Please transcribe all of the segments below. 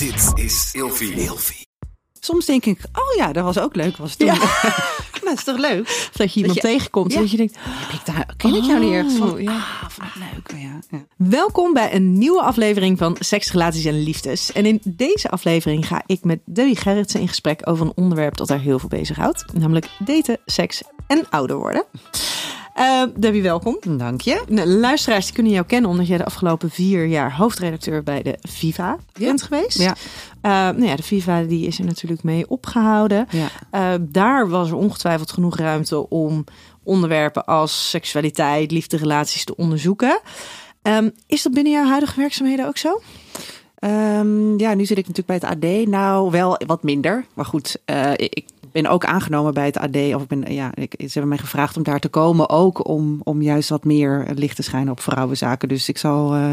Dit is Ilfie. Ilfie. Soms denk ik, oh ja, dat was ook leuk. Was toen. dat is toch leuk? Dat je iemand je- tegenkomt Ja. en dat je denkt, Heb ik daar, ken ik jou niet ergens van? Oh, ja. Ah, wat leuk. Ja, ja. Welkom bij een nieuwe aflevering van Seks, Relaties en Liefdes. En in deze aflevering ga ik met Debbie Gerritsen in gesprek over een onderwerp dat haar heel veel bezighoudt. Namelijk daten, seks en ouder worden. Eh, Debbie, welkom. Dank je. Nou, luisteraars die kunnen jou kennen omdat jij de afgelopen vier jaar hoofdredacteur bij de Viva bent geweest. Ja. Eh, nou ja, de Viva die is er natuurlijk mee opgehouden. Ja. Eh, daar was er ongetwijfeld genoeg ruimte om onderwerpen als seksualiteit, liefde, relaties te onderzoeken. Ehm, is dat binnen jouw huidige werkzaamheden ook zo? Ehm, ja, nu zit ik natuurlijk bij het AD. Nou, wel wat minder. Maar goed, eh, ik ben ook aangenomen bij het AD. Of ik ben, ja, ik, ze hebben mij gevraagd om daar te komen. Ook om, om juist wat meer licht te schijnen op vrouwenzaken. Dus ik zal, eh,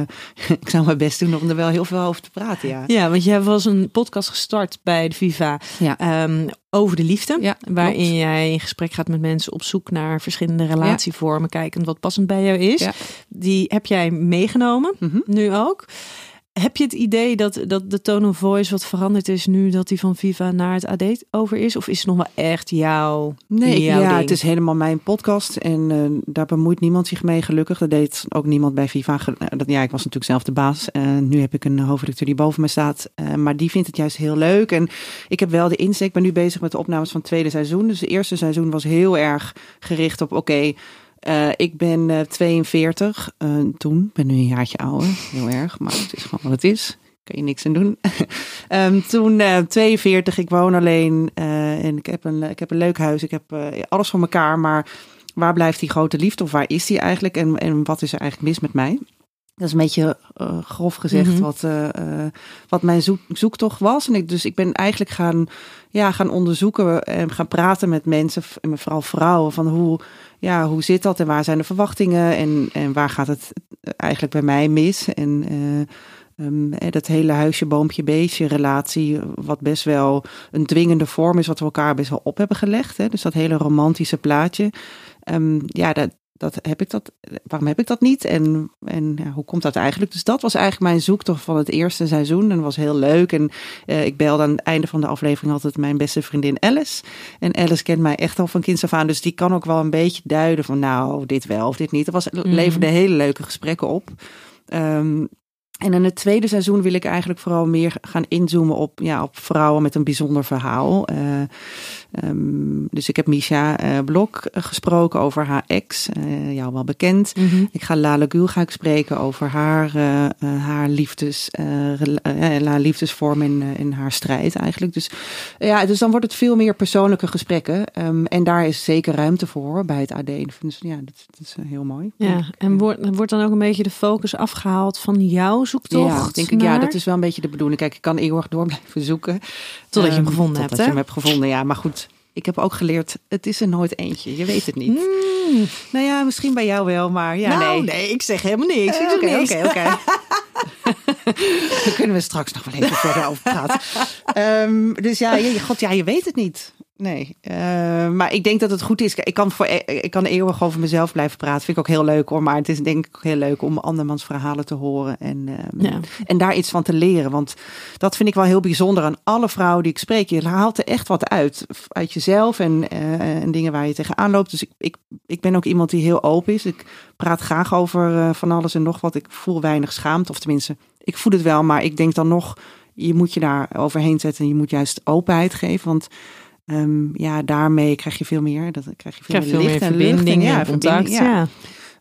ik zal mijn best doen om er wel heel veel over te praten. Ja. Ja, want jij was een podcast gestart bij de Viva Ja. ehm, over de liefde. Ja, waarin klopt. jij in gesprek gaat met mensen op zoek naar verschillende relatievormen. Kijkend wat passend bij jou is. Die heb jij meegenomen, Mhm. nu ook. Heb je het idee dat, dat de tone of voice wat veranderd is nu dat die van Viva naar het AD over is? Of is het nog wel echt jouw, Nee, jouw ja, ding? het is helemaal mijn podcast en eh, daar bemoeit niemand zich mee. Gelukkig, dat deed ook niemand bij Viva. Eh, dat, ja, ik was natuurlijk zelf de baas. Eh, nu heb ik een hoofdredacteur die boven me staat, Eh, maar die vindt het juist heel leuk. En ik heb wel de insteek. Ik ben nu bezig met de opnames van het tweede seizoen. Dus het eerste seizoen was heel erg gericht op: oké. Eh, ik ben eh, 42 eh, toen, ben nu een jaartje ouder, heel erg, maar het is gewoon wat het is. Kan je niks aan doen. Ehm, toen eh 42, ik woon alleen eh, en ik heb, een, ik heb een leuk huis. Ik heb eh, alles voor elkaar, maar waar blijft die grote liefde of waar is die eigenlijk en, en wat is er eigenlijk mis met mij? Dat is een beetje eh, grof gezegd Mhm. wat, eh, eh, wat mijn zoek, zoektocht was. En ik, dus ik ben eigenlijk gaan, ja, gaan onderzoeken en gaan praten met mensen, en vooral vrouwen, van hoe, ja, hoe zit dat en waar zijn de verwachtingen en, en waar gaat het eigenlijk bij mij mis? En eh, ehm, eh, dat hele huisje, boompje, beestje relatie, wat best wel een dwingende vorm is, wat we elkaar best wel op hebben gelegd. Hè? Dus dat hele romantische plaatje. Ehm, ja, dat, dat heb ik dat. Waarom heb ik dat niet? En, en ja, hoe komt dat eigenlijk? Dus dat was eigenlijk mijn zoektocht van het eerste seizoen. En dat was heel leuk. En eh, ik belde aan het einde van de aflevering altijd mijn beste vriendin Alice. En Alice kent mij echt al van kinds af aan. Dus die kan ook wel een beetje duiden van nou, dit wel of dit niet. Dat was, leverde hele leuke gesprekken op. Ehm, en in het tweede seizoen wil ik eigenlijk vooral meer gaan inzoomen op, ja, op vrouwen met een bijzonder verhaal. Eh, ehm, dus ik heb Misha eh, Blok eh, gesproken over haar ex, eh, jou wel bekend. Mhm. Ik ga Lale Gül ga ik spreken over haar, haar, liefdes, haar liefdesvorm eh, en haar strijd eigenlijk. Dus, ja, dus dan wordt het veel meer persoonlijke gesprekken. Ehm, en daar is zeker ruimte voor bij het AD. Dus, ja, dat, dat is heel mooi. Ja, en wordt, wordt dan ook een beetje de focus afgehaald van jouw zoektocht? Ja, denk ik, ja, dat is wel een beetje de bedoeling. Kijk, ik kan eeuwig door blijven zoeken. Totdat je hem Ehm, gevonden totdat hebt, je hè? hem hebt gevonden, ja. Maar goed, ik heb ook geleerd, het is er nooit eentje. Je weet het niet. Mm. Nou ja, misschien bij jou wel, maar ja, nou, nee. nee. ik zeg helemaal niks. Ik Eh, Oké, oké, oké. Daar kunnen we straks nog wel even verder over praten. Ehm, dus ja, je, god, ja, je weet het niet. Nee, Eh, maar ik denk dat het goed is. Ik kan, voor, ik kan eeuwig over mezelf blijven praten. Vind ik ook heel leuk hoor. Maar het is denk ik ook heel leuk om andermans verhalen te horen. En, ehm, Ja. en daar iets van te leren. Want dat vind ik wel heel bijzonder aan alle vrouwen die ik spreek. Je haalt er echt wat uit. Uit jezelf en, eh, en dingen waar je tegenaan loopt. Dus ik, ik, ik ben ook iemand die heel open is. Ik praat graag over eh, van alles en nog wat. Ik voel weinig schaamte. Of tenminste, ik voel het wel. Maar ik denk dan nog, je moet je daar overheen zetten. En je moet juist openheid geven. Want ehm, ja, daarmee krijg je veel meer. Dat krijg je veel, Krijg veel meer meer licht en verbinding en, ja, contact. Ja.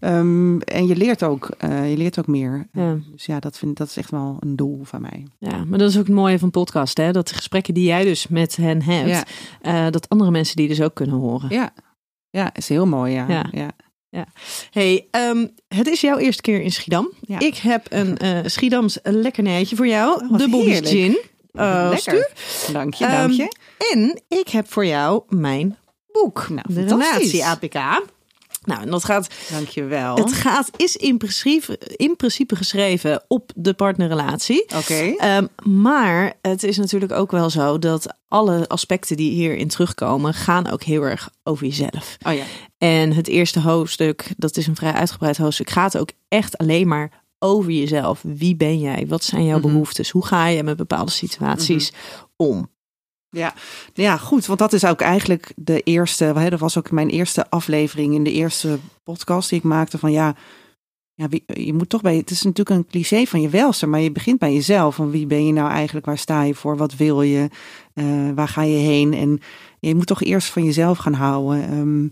Ehm, en je leert ook, eh, je leert ook meer. Ja. Dus ja, dat, vind, dat is echt wel een doel van mij. Ja, maar dat is ook het mooie van podcast, hè? Dat de gesprekken die jij dus met hen hebt, Ja. eh, dat andere mensen die dus ook kunnen horen. Ja, ja is heel mooi. Ja. Ja. Ja. Hey, ehm, het is jouw eerste keer in Schiedam. Ik heb een eh Schiedams lekkernijtje voor jou, Oh, de Bobby's. Gin. Eh, Lekker. Dank je, Ehm, dank je. En ik heb voor jou mijn boek, Nou, de. Relatie APK. Nou, en dat gaat Dank je wel. Het gaat, is in principe, in principe geschreven op de partnerrelatie. Oké. Ehm, maar het is natuurlijk ook wel zo dat alle aspecten die hierin terugkomen, gaan ook heel erg over jezelf. Oh ja. En het eerste hoofdstuk, dat is een vrij uitgebreid hoofdstuk, gaat ook echt alleen maar over jezelf. Wie ben jij? Wat zijn jouw Mhm. behoeftes? Hoe ga je met bepaalde situaties om? Ja, ja, goed. Want dat is ook eigenlijk de eerste. Hè, dat was ook mijn eerste aflevering in de eerste podcast die ik maakte. Van ja, ja je moet toch bij. Het is natuurlijk een cliché van je welste, maar je begint bij jezelf. Van wie ben je nou eigenlijk? Waar sta je voor? Wat wil je? Eh, waar ga je heen? En je moet toch eerst van jezelf gaan houden. ehm,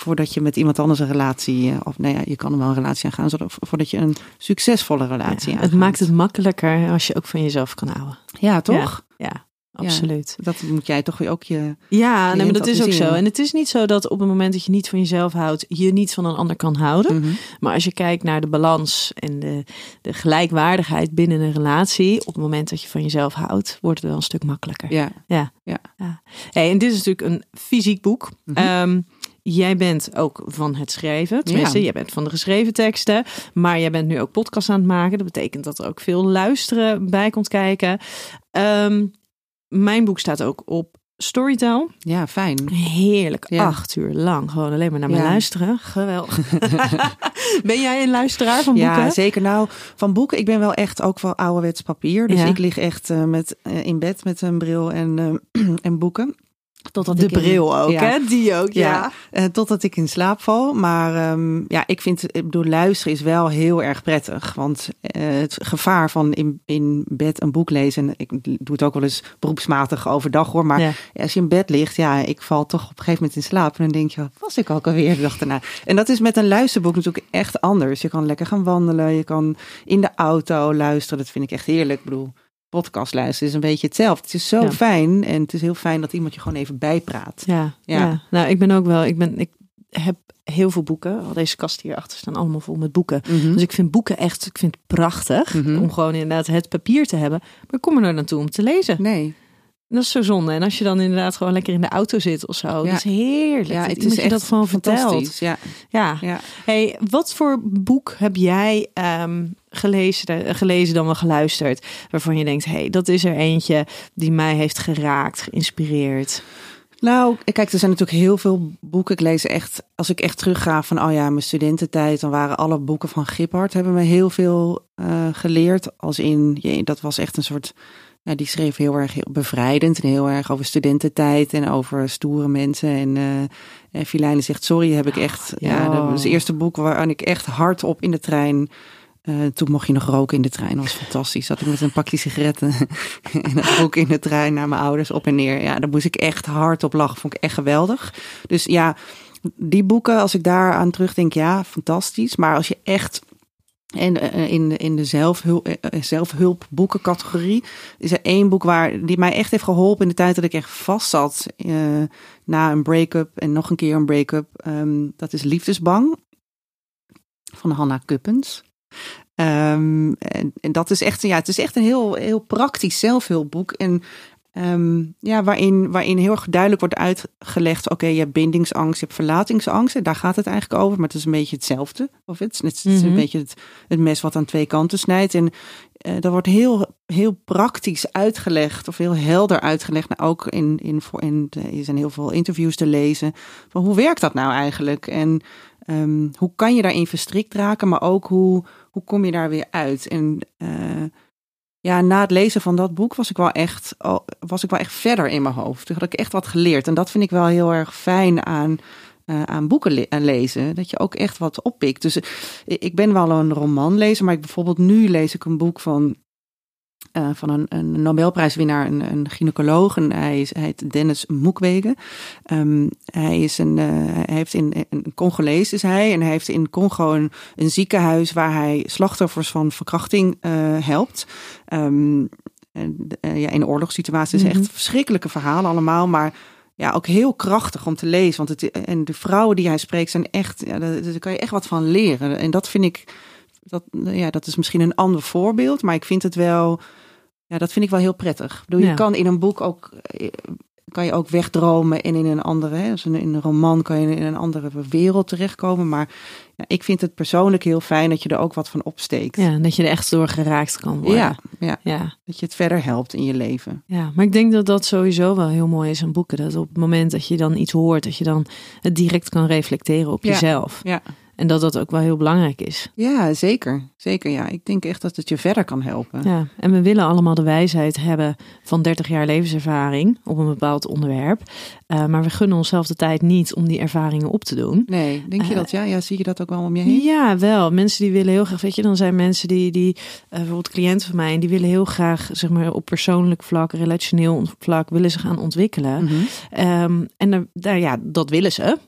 voordat je met iemand anders een relatie. eh, Of nou ja, je kan er wel een relatie aangaan. zodat- Voordat je een succesvolle relatie Ja, het maakt het makkelijker als je ook van jezelf kan houden. Ja, toch? Ja, absoluut. Dat moet jij toch weer ook je. Ja, nee, maar dat is ook zo. En het is niet zo dat op het moment dat je niet van jezelf houdt, je niet van een ander kan houden. Mhm. Maar als je kijkt naar de balans en de, de gelijkwaardigheid binnen een relatie, op het moment dat je van jezelf houdt, wordt het wel een stuk makkelijker. Ja. Hey, en dit is natuurlijk een fysiek boek. Mhm. Ehm, jij bent ook van het schrijven. Tenminste, Ja. jij bent van de geschreven teksten. Maar jij bent nu ook podcast aan het maken. Dat betekent dat er ook veel luisteren bij komt kijken. Ehm, mijn boek staat ook op Storytel. Ja, fijn. Heerlijk, Ja. acht uur lang. Gewoon alleen maar naar me Ja. luisteren. Geweldig. ben jij een luisteraar van boeken? Ja, zeker. Nou, van boeken, ik ben wel echt ook wel ouderwets papier. Dus Ja. ik lig echt eh, met, eh, in bed met een bril en, eh, en boeken. Totdat de in- bril ook, ja. hè? Die ook, ja. Ja, eh, totdat ik in slaap val. Maar ehm, ja, ik vind, ik bedoel, luisteren is wel heel erg prettig. Want eh, het gevaar van in, in bed een boek lezen, en ik doe het ook wel eens beroepsmatig overdag hoor. Maar Ja. als je in bed ligt, ja, ik val toch op een gegeven moment in slaap. En dan denk je, wat was ik ook alweer de dag daarna? En dat is met een luisterboek natuurlijk echt anders. Je kan lekker gaan wandelen, je kan in de auto luisteren. Dat vind ik echt heerlijk. Ik bedoel, podcast luisteren is een beetje hetzelfde. Het is zo Ja. fijn en het is heel fijn dat iemand je gewoon even bijpraat. Ja, ja. Ja. nou ik ben ook wel, ik, ben, ik heb heel veel boeken. Al deze kasten hierachter staan allemaal vol met boeken. Mhm. Dus ik vind boeken echt, ik vind het prachtig Mhm. om gewoon inderdaad het papier te hebben. Maar ik kom er nou naartoe om te lezen. Nee. Dat is zo zonde. En als je dan inderdaad gewoon lekker in de auto zit of zo, Ja. dat is heerlijk. Ja, het is je echt dat gewoon. Ja, Ja. ja. Hey, wat voor boek heb jij ehm, gelezen, eh, gelezen dan wel geluisterd, waarvan je denkt, hey, dat is er eentje die mij heeft geraakt, geïnspireerd. Nou, kijk, er zijn natuurlijk heel veel boeken. Ik lees echt, als ik echt terugga van, oh ja, mijn studententijd, dan waren alle boeken van Giphart, hebben me heel veel eh, geleerd. Als in, je, dat was echt een soort, ja, die schreef heel erg heel bevrijdend en heel erg over studententijd en over stoere mensen. En eh Filijne zegt, sorry, heb ik echt, ja, dat was het eerste boek waarin ik echt hardop in de trein eh, toen mocht je nog roken in de trein. Dat was fantastisch. Zat ik met een pakje sigaretten en boek in de trein naar mijn ouders op en neer. Ja, daar moest ik echt hard op lachen. Vond ik echt geweldig. Dus ja, die boeken, als ik daar aan terugdenk, ja, fantastisch. Maar als je echt en eh, in, in de zelfhulp, eh, zelfhulpboekencategorie is er één boek waar die mij echt heeft geholpen in de tijd dat ik echt vast zat na een break-up en nog een keer een break-up. Ehm, dat is Liefdesbang van Hanna Kuppens. Ehm, en, en dat is echt, ja, het is echt een heel, heel praktisch zelfhulpboek. En ehm, ja, waarin, waarin heel erg duidelijk wordt uitgelegd: oké, je hebt bindingsangst, je hebt verlatingsangst. En daar gaat het eigenlijk over, maar het is een beetje hetzelfde. Of het, is- het is Mhm. een beetje het, het mes wat aan twee kanten snijdt. En eh dat wordt heel, heel praktisch uitgelegd, of heel helder uitgelegd. Nou, ook in, in, in, er zijn heel veel interviews te lezen. Van hoe werkt dat nou eigenlijk? En ehm, hoe kan je daarin verstrikt raken, maar ook hoe, hoe kom je daar weer uit? En eh, ja, na het lezen van dat boek was ik wel echt, was ik wel echt verder in mijn hoofd. Toen had ik echt wat geleerd. En dat vind ik wel heel erg fijn aan, eh, aan boeken aan lezen. Dat je ook echt wat oppikt. Dus eh, ik ben wel een romanlezer, maar ik bijvoorbeeld nu lees ik een boek van. Eh, van een, een Nobelprijswinnaar, een, een gynaecoloog. En hij, is, hij heet Dennis Mukwege. Ehm, hij is een, eh, hij heeft in een Congolees is hij. En hij heeft in Congo een, een ziekenhuis waar hij slachtoffers van verkrachting eh, helpt. Ehm, en, ja, in oorlogssituaties. Mhm. Echt verschrikkelijke verhalen allemaal. Maar ja, ook heel krachtig om te lezen. Want het, en de vrouwen die hij spreekt zijn echt, ja, daar, daar kan je echt wat van leren. En dat vind ik, dat, ja, dat is misschien een ander voorbeeld, maar ik vind het wel, ja, dat vind ik wel heel prettig. Ik bedoel, Ja. Je kan in een boek ook, eh, kan je ook wegdromen en in een andere, hè, dus in in een roman kan je in een andere wereld terechtkomen. Maar ja, ik vind het persoonlijk heel fijn dat je er ook wat van opsteekt. Ja, dat je er echt door geraakt kan worden. ja, ja, ja. dat je het verder helpt in je leven. Ja, maar ik denk dat dat sowieso wel heel mooi is aan boeken. Dat op het moment dat je dan iets hoort, dat je dan het direct kan reflecteren op Ja. jezelf. Ja. En dat dat ook wel heel belangrijk is. Ja, zeker. Zeker, ja. Ik denk echt dat het je verder kan helpen. Ja, en we willen allemaal de wijsheid hebben van 30 jaar levenservaring op een bepaald onderwerp. Uh, maar we gunnen onszelf de tijd niet om die ervaringen op te doen. Nee, denk je uh, dat? Ja, ja, zie je dat ook wel om je heen? Ja, wel. Mensen die willen heel graag, weet je, dan zijn mensen die, die uh, bijvoorbeeld cliënten van mij, en die willen heel graag, zeg maar, op persoonlijk vlak, relationeel vlak, willen ze gaan ontwikkelen. Mhm. Um, en daar, ja, dat willen ze.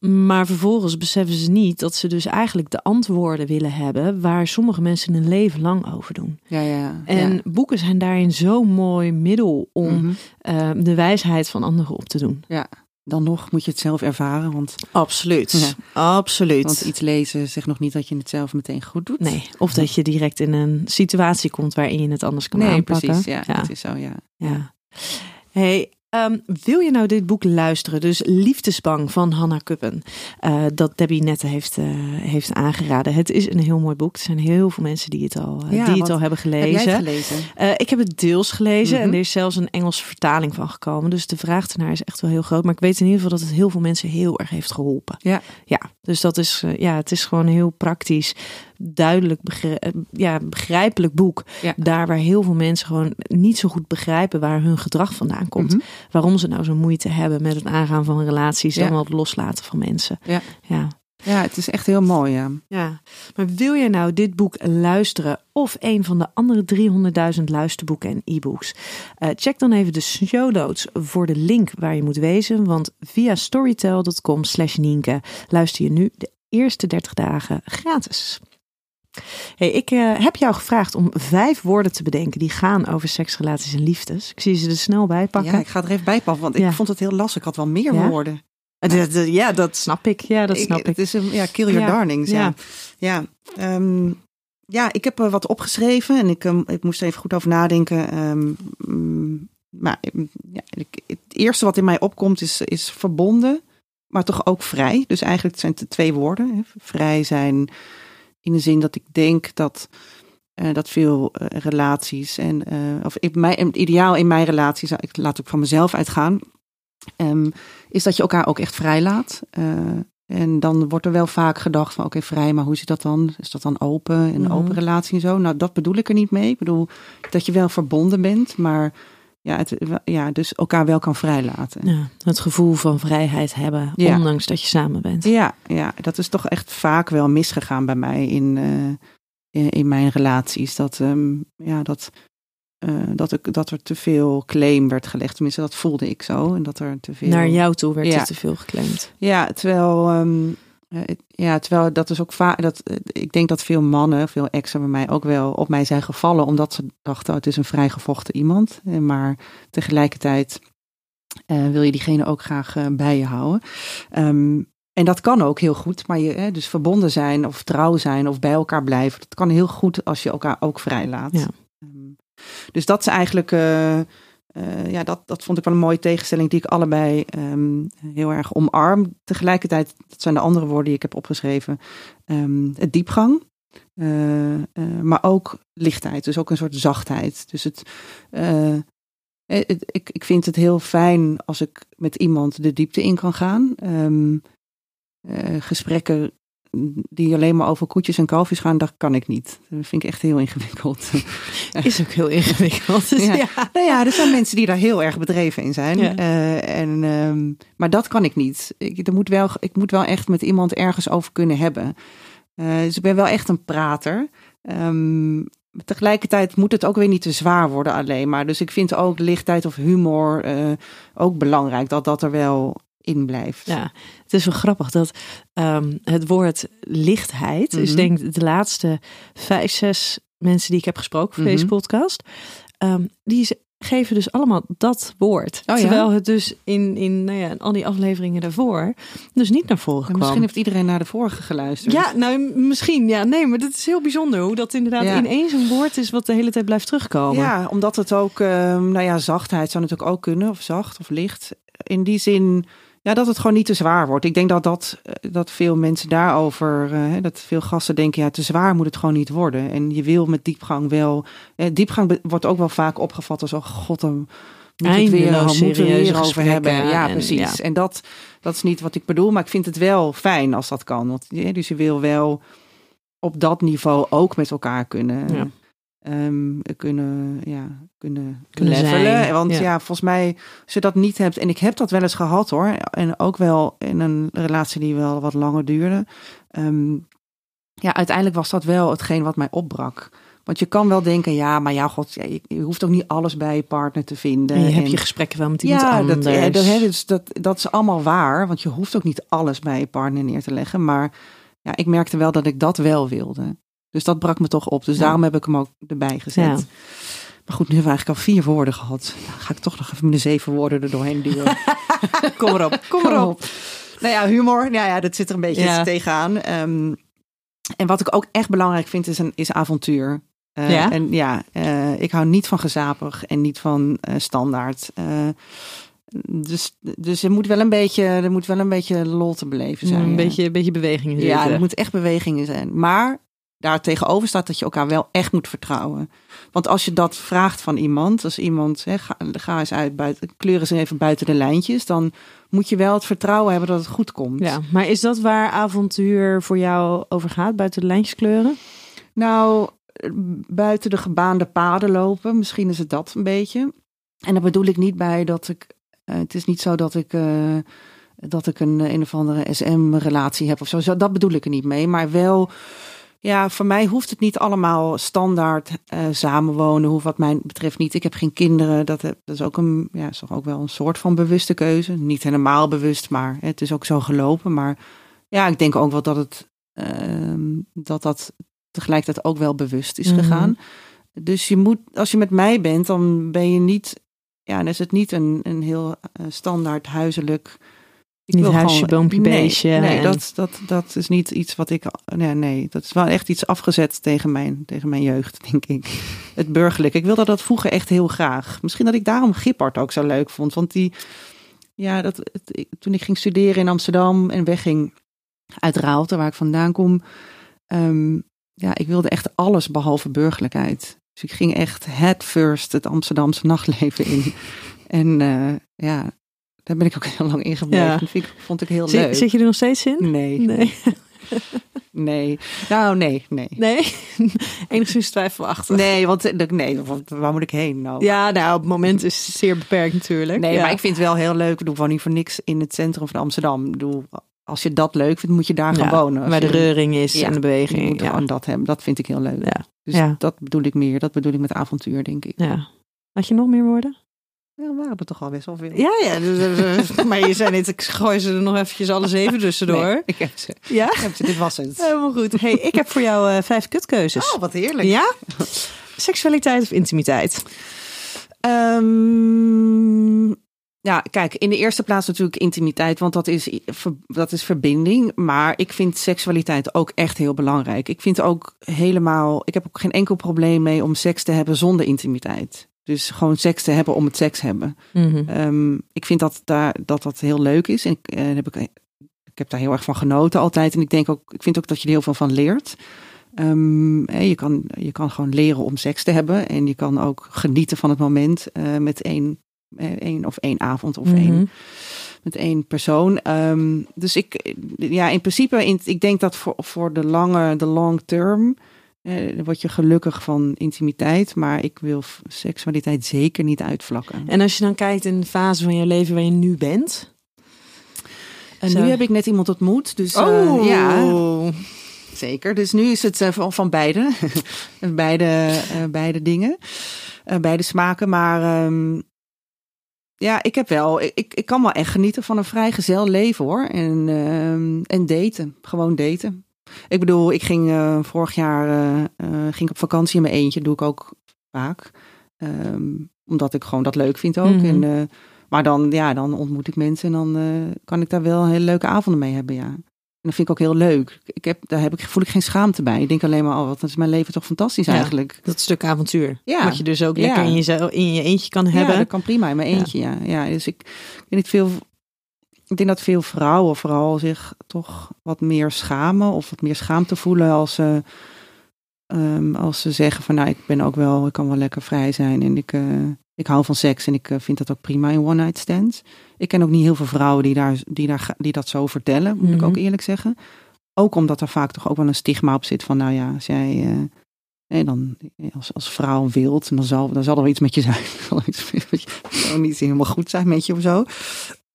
Maar vervolgens beseffen ze niet dat ze dus eigenlijk de antwoorden willen hebben waar sommige mensen een leven lang over doen. Ja, ja. En ja. boeken zijn daarin zo'n mooi middel om Mhm. uh, de wijsheid van anderen op te doen. ja. Dan nog moet je het zelf ervaren, want, Absoluut. Absoluut. want iets lezen zegt nog niet dat je het zelf meteen goed doet. Nee, of dat je direct in een situatie komt waarin je het anders kan nee aanpakken. precies. Ja, ja. dat is zo, ja. Ja. Hey, um, wil je nou dit boek luisteren? Dus Liefdesbang van Hanna Kuppen. Uh, dat Debbie Nette heeft, uh, heeft aangeraden. Het is een heel mooi boek. Er zijn heel veel mensen die het al, Ja, die het al hebben gelezen. Heb? Uh, ik heb het deels gelezen Mhm. en er is zelfs een Engelse vertaling van gekomen. Dus de vraag ernaar is echt wel heel groot. Maar ik weet in ieder geval dat het heel veel mensen heel erg heeft geholpen. Ja. Ja, dus dat is, ja, het is gewoon heel praktisch, duidelijk, begrijp, ja, begrijpelijk boek. Ja. Daar waar heel veel mensen gewoon niet zo goed begrijpen waar hun gedrag vandaan komt. Mhm. Waarom ze nou zo moeite hebben met het aangaan van relaties Ja. en wel het loslaten van mensen. Ja. ja. Ja, het is echt heel mooi, ja. Ja, maar wil je nou dit boek luisteren of een van de andere 300.000 luisterboeken en e-books? Uh, check dan even de show notes voor de link waar je moet wezen, want via storytel.com slash Nienke luister je nu de eerste 30 dagen gratis. Hey, ik uh, heb jou gevraagd om vijf woorden te bedenken die gaan over seks, relaties en liefdes. Ik zie ze er snel bij pakken. Ja, ik ga er even bij pakken, want Ja. ik vond het heel lastig. Ik had wel meer Ja? woorden. Ja, dat snap ik. Ja, dat snap ik. Het is een, ja, kill your Ja, darlings. Ja, ja. Ehm, ja ik heb er wat opgeschreven en ik, um, ik moest er even goed over nadenken. Um, mm, maar ja, ik, het eerste wat in mij opkomt is, is verbonden, maar toch ook vrij. Dus eigenlijk zijn het twee woorden. Hè. Vrij zijn in de zin dat ik denk dat, uh, dat veel uh, relaties en, uh, of in mijn, het ideaal in mijn relaties, ik laat ook van mezelf uitgaan, um, is dat je elkaar ook echt vrij laat. Uh, en dan wordt er wel vaak gedacht van oké, okay, vrij, maar hoe zit dat dan? Is dat dan open, een Mhm. open relatie en zo? Nou, dat bedoel ik er niet mee. Ik bedoel dat je wel verbonden bent, maar ja, het, ja dus elkaar wel kan vrijlaten. Ja, het gevoel van vrijheid hebben, Ja. ondanks dat je samen bent. Ja, ja, dat is toch echt vaak wel misgegaan bij mij in, uh, in, in, mijn relaties. Dat, um, ja, dat, uh, dat, ik, dat er te veel claim werd gelegd. Tenminste, dat voelde ik zo. En dat er te veel... Naar jou toe werd Ja. er te veel geclaimd. Ja, terwijl, um, uh, ja, terwijl dat is ook vaak. Dat, uh, ik denk dat veel mannen, veel exen bij mij ook wel op mij zijn gevallen. Omdat ze dachten, oh, het is een vrijgevochten iemand. Eh, Maar tegelijkertijd uh, wil je diegene ook graag uh, bij je houden. Um, en dat kan ook heel goed, maar je, hè, dus verbonden zijn of trouw zijn of bij elkaar blijven, dat kan heel goed als je elkaar ook vrijlaat. Ja. Um, dus dat is eigenlijk, uh, uh, ja, dat, dat vond ik wel een mooie tegenstelling die ik allebei um, heel erg omarm. Tegelijkertijd, dat zijn de andere woorden die ik heb opgeschreven, um, het diepgang. Uh, uh, maar ook lichtheid, dus ook een soort zachtheid. Dus het, ik, ik vind het heel fijn als ik met iemand de diepte in kan gaan. Um, gesprekken die alleen maar over koetjes en kalfjes gaan, dat kan ik niet. Dat vind ik echt heel ingewikkeld. Is ook heel ingewikkeld. Dus ja. ja. Nou ja, er zijn mensen die daar heel erg bedreven in zijn. Ja. Uh, en, um, maar dat kan ik niet. Ik, er moet wel, ik moet wel echt met iemand ergens over kunnen hebben. Uh, dus ik ben wel echt een prater. Um, tegelijkertijd moet het ook weer niet te zwaar worden alleen maar. Dus ik vind ook lichtheid of humor uh, ook belangrijk. Dat dat er wel in blijft. Ja, het is wel grappig dat um, het woord lichtheid mm -hmm. is denk ik de laatste vijf, zes mensen die ik heb gesproken voor mm -hmm. deze podcast. Um, die geven dus allemaal dat woord. Oh, terwijl het dus in, in, nou ja, in al die afleveringen daarvoor dus niet naar voren kwam. Misschien heeft iedereen naar de vorige geluisterd. Ja, nou misschien. Ja, nee, maar dat is heel bijzonder hoe dat inderdaad ja. ineens een woord is wat de hele tijd blijft terugkomen. Ja, omdat het ook, um, nou ja, zachtheid zou natuurlijk ook kunnen, of zacht of licht. In die zin ja, dat het gewoon niet te zwaar wordt. Ik denk dat, dat, dat veel mensen daarover, uh, dat veel gasten denken, ja, te zwaar moet het gewoon niet worden. En je wil met diepgang wel, eh, diepgang wordt ook wel vaak opgevat als, oh god, dan, moet het weer, we serieuze weer over hebben. Ja, en- precies. ja. En dat, dat is niet wat ik bedoel, maar ik vind het wel fijn als dat kan. Want, ja, dus je wil wel op dat niveau ook met elkaar kunnen, Ja. Ehm, kunnen, ja, kunnen, Kunnen levelen. zijn, Want ja. ja. volgens mij, als je dat niet hebt, en ik heb dat wel eens gehad hoor, en ook wel in een relatie die wel wat langer duurde. Ehm, ja, uiteindelijk was dat wel hetgeen wat mij opbrak. Want je kan wel denken, ja, maar ja, god, je, hoeft ook niet alles bij je partner te vinden. En je hebt je gesprekken wel met iemand ja, anders. dat, ja, dat, hè, dus dat, dat is allemaal waar. Want je hoeft ook niet alles bij je partner neer te leggen. Maar ja, ik merkte wel dat ik dat wel wilde. Dus dat brak me toch op. Dus Ja. daarom heb ik hem ook erbij gezet. Ja. Maar goed, nu hebben we eigenlijk al vier woorden gehad. Dan ga ik toch nog even de zeven woorden er doorheen duwen. Kom erop, kom erop. Nou ja, humor, nou ja, dat zit er een beetje Ja. tegenaan. Ehm, en wat ik ook echt belangrijk vind, is, een, is avontuur. Eh, Ja? En ja, eh, ik hou niet van gezapig en niet van eh, standaard. Dus, dus er moet wel een beetje, er moet wel een beetje lol te beleven zijn. Een ja. beetje, een beetje beweging in Ja, er moet echt beweging in zijn. Maar daar tegenover staat dat je elkaar wel echt moet vertrouwen. Want als je dat vraagt van iemand, als iemand, hè, ga, ga eens uit buiten, kleur eens even buiten de lijntjes, dan moet je wel het vertrouwen hebben dat het goed komt. Ja, maar is dat waar avontuur voor jou over gaat? Buiten de lijntjes kleuren? Nou, buiten de gebaande paden lopen, misschien is het dat een beetje. En daar bedoel ik niet bij dat ik, eh, het is niet zo dat ik, eh, dat ik een, een of andere SM-relatie heb of. Zo, Dat bedoel ik er niet mee, maar wel, ja, voor mij hoeft het niet allemaal standaard eh, samenwonen, hoeft wat mij betreft niet. Ik heb geen kinderen, dat, heb, dat is ook een, ja, is toch ook wel een soort van bewuste keuze. Niet helemaal bewust, maar het is ook zo gelopen. Maar ja, ik denk ook wel dat het, ehm, dat dat tegelijkertijd ook wel bewust is Mhm. gegaan. Dus je moet, als je met mij bent, dan ben je niet, ja, dan is het niet een, een heel eh, standaard huiselijk. Ik Niet wil huisje, gewoon- boompje, nee, beestje Nee, en- dat, dat, dat is niet iets wat ik. Nee, nee, dat is wel echt iets afgezet tegen mijn, tegen mijn jeugd, denk ik. Het burgerlijke. Ik wilde dat vroeger echt heel graag. Misschien dat ik daarom Gippard ook zo leuk vond. Want die, ja, dat, het, toen ik ging studeren in Amsterdam en wegging uit Raalte, waar ik vandaan kom. ehm, ja, ik wilde echt alles behalve burgerlijkheid. Dus ik ging echt head first het Amsterdamse nachtleven in. en eh, ja, daar ben ik ook heel lang in gebleven. Ja. Dat vind ik, vond ik heel leuk. Zit, je er nog steeds in? Nee, Nee. nee. Nou, nee, nee. Nee? Enigszins twijfelachtig. Nee, want eh, nee, want waar moet ik heen nou? Ja, nou, op het moment is het zeer beperkt natuurlijk. Nee, Ja. maar ik vind het wel heel leuk. Ik doe gewoon niet voor niks in het centrum van Amsterdam. Ik bedoel, als je dat leuk vindt, moet je daar gaan Ja, wonen. Waar de reuring is Ja, en de Je beweging. moet Ja. gewoon dat hebben. Dat vind ik heel leuk. Ja. Dus dat bedoel ik meer. Dat bedoel ik met avontuur, denk ik. ja. Had je nog meer woorden? Ja, waren er toch al best wel veel. Ja, ja. dus, dus, dus, maar je zei net, ik gooi ze er nog eventjes alle zeven tussendoor. Nee, ik heb ze. Ja? Ik heb ze. Dit was het. Helemaal goed. Hey, ik heb voor jou eh, vijf kutkeuzes. Oh, wat heerlijk. ja? Seksualiteit of intimiteit? Ehm, ja, kijk, in de eerste plaats natuurlijk intimiteit, want dat is, dat is verbinding. Maar ik vind seksualiteit ook echt heel belangrijk. Ik vind ook helemaal, ik heb ook geen enkel probleem mee om seks te hebben zonder intimiteit. Dus gewoon seks te hebben om het seks hebben. Ehm, ik vind dat, daar, dat dat heel leuk is. En ik, eh, heb ik, ik heb daar heel erg van genoten altijd. En ik denk ook, ik vind ook dat je er heel veel van leert. Ehm, je, kan, je kan gewoon leren om seks te hebben. En je kan ook genieten van het moment eh, met één, eh, één of één avond of Mhm. één, met één persoon. Ehm, dus ik, ja, in principe, in, ik denk dat voor, voor de lange, de long term, eh, word je gelukkig van intimiteit. Maar ik wil seksualiteit zeker niet uitvlakken. En als je dan kijkt in de fase van je leven waar je nu bent. En Zo. nu heb ik net iemand ontmoet. Dus eh, Oh, ja, zeker. Dus nu is het eh, van, van beide. beide, beide dingen. Beide smaken. Maar ehm, ja, ik heb wel. Ik, ik- ik kan wel echt genieten van een vrijgezel leven hoor. En, ehm, en daten. Gewoon daten. Ik bedoel, ik ging eh, vorig jaar eh, eh, ging ik op vakantie in mijn eentje. doe ik ook vaak. Ehm, omdat ik gewoon dat leuk vind ook. Mhm. En, maar dan, ja, dan ontmoet ik mensen en dan kan ik daar wel hele leuke avonden mee hebben, ja. En dat vind ik ook heel leuk. Ik heb, daar heb ik, voel ik geen schaamte bij. Ik denk alleen maar, oh, wat is mijn leven toch fantastisch Ja. eigenlijk. Dat stuk avontuur. Ja. Wat je dus ook Ja. lekker in je, in je eentje kan Ja, hebben. dat kan prima in mijn eentje, ja. ja. dus ik, ik denk dat veel, ik denk dat veel vrouwen vooral zich toch wat meer schamen of wat meer schaamte voelen als ze, ehm, als ze zeggen van, nou, ik ben ook wel, ik kan wel lekker vrij zijn en ik, eh, ik hou van seks en ik eh, vind dat ook prima in one night stands. Ik ken ook niet heel veel vrouwen die, daar, die, daar, die dat zo vertellen, moet ik Mhm. ook eerlijk zeggen. Ook omdat er vaak toch ook wel een stigma op zit van, nou ja, als jij eh, nee, dan als, als vrouw wilt, dan zal, dan zal er wel iets met je zijn. Zal er iets met je, zal niet helemaal goed zijn met je of zo.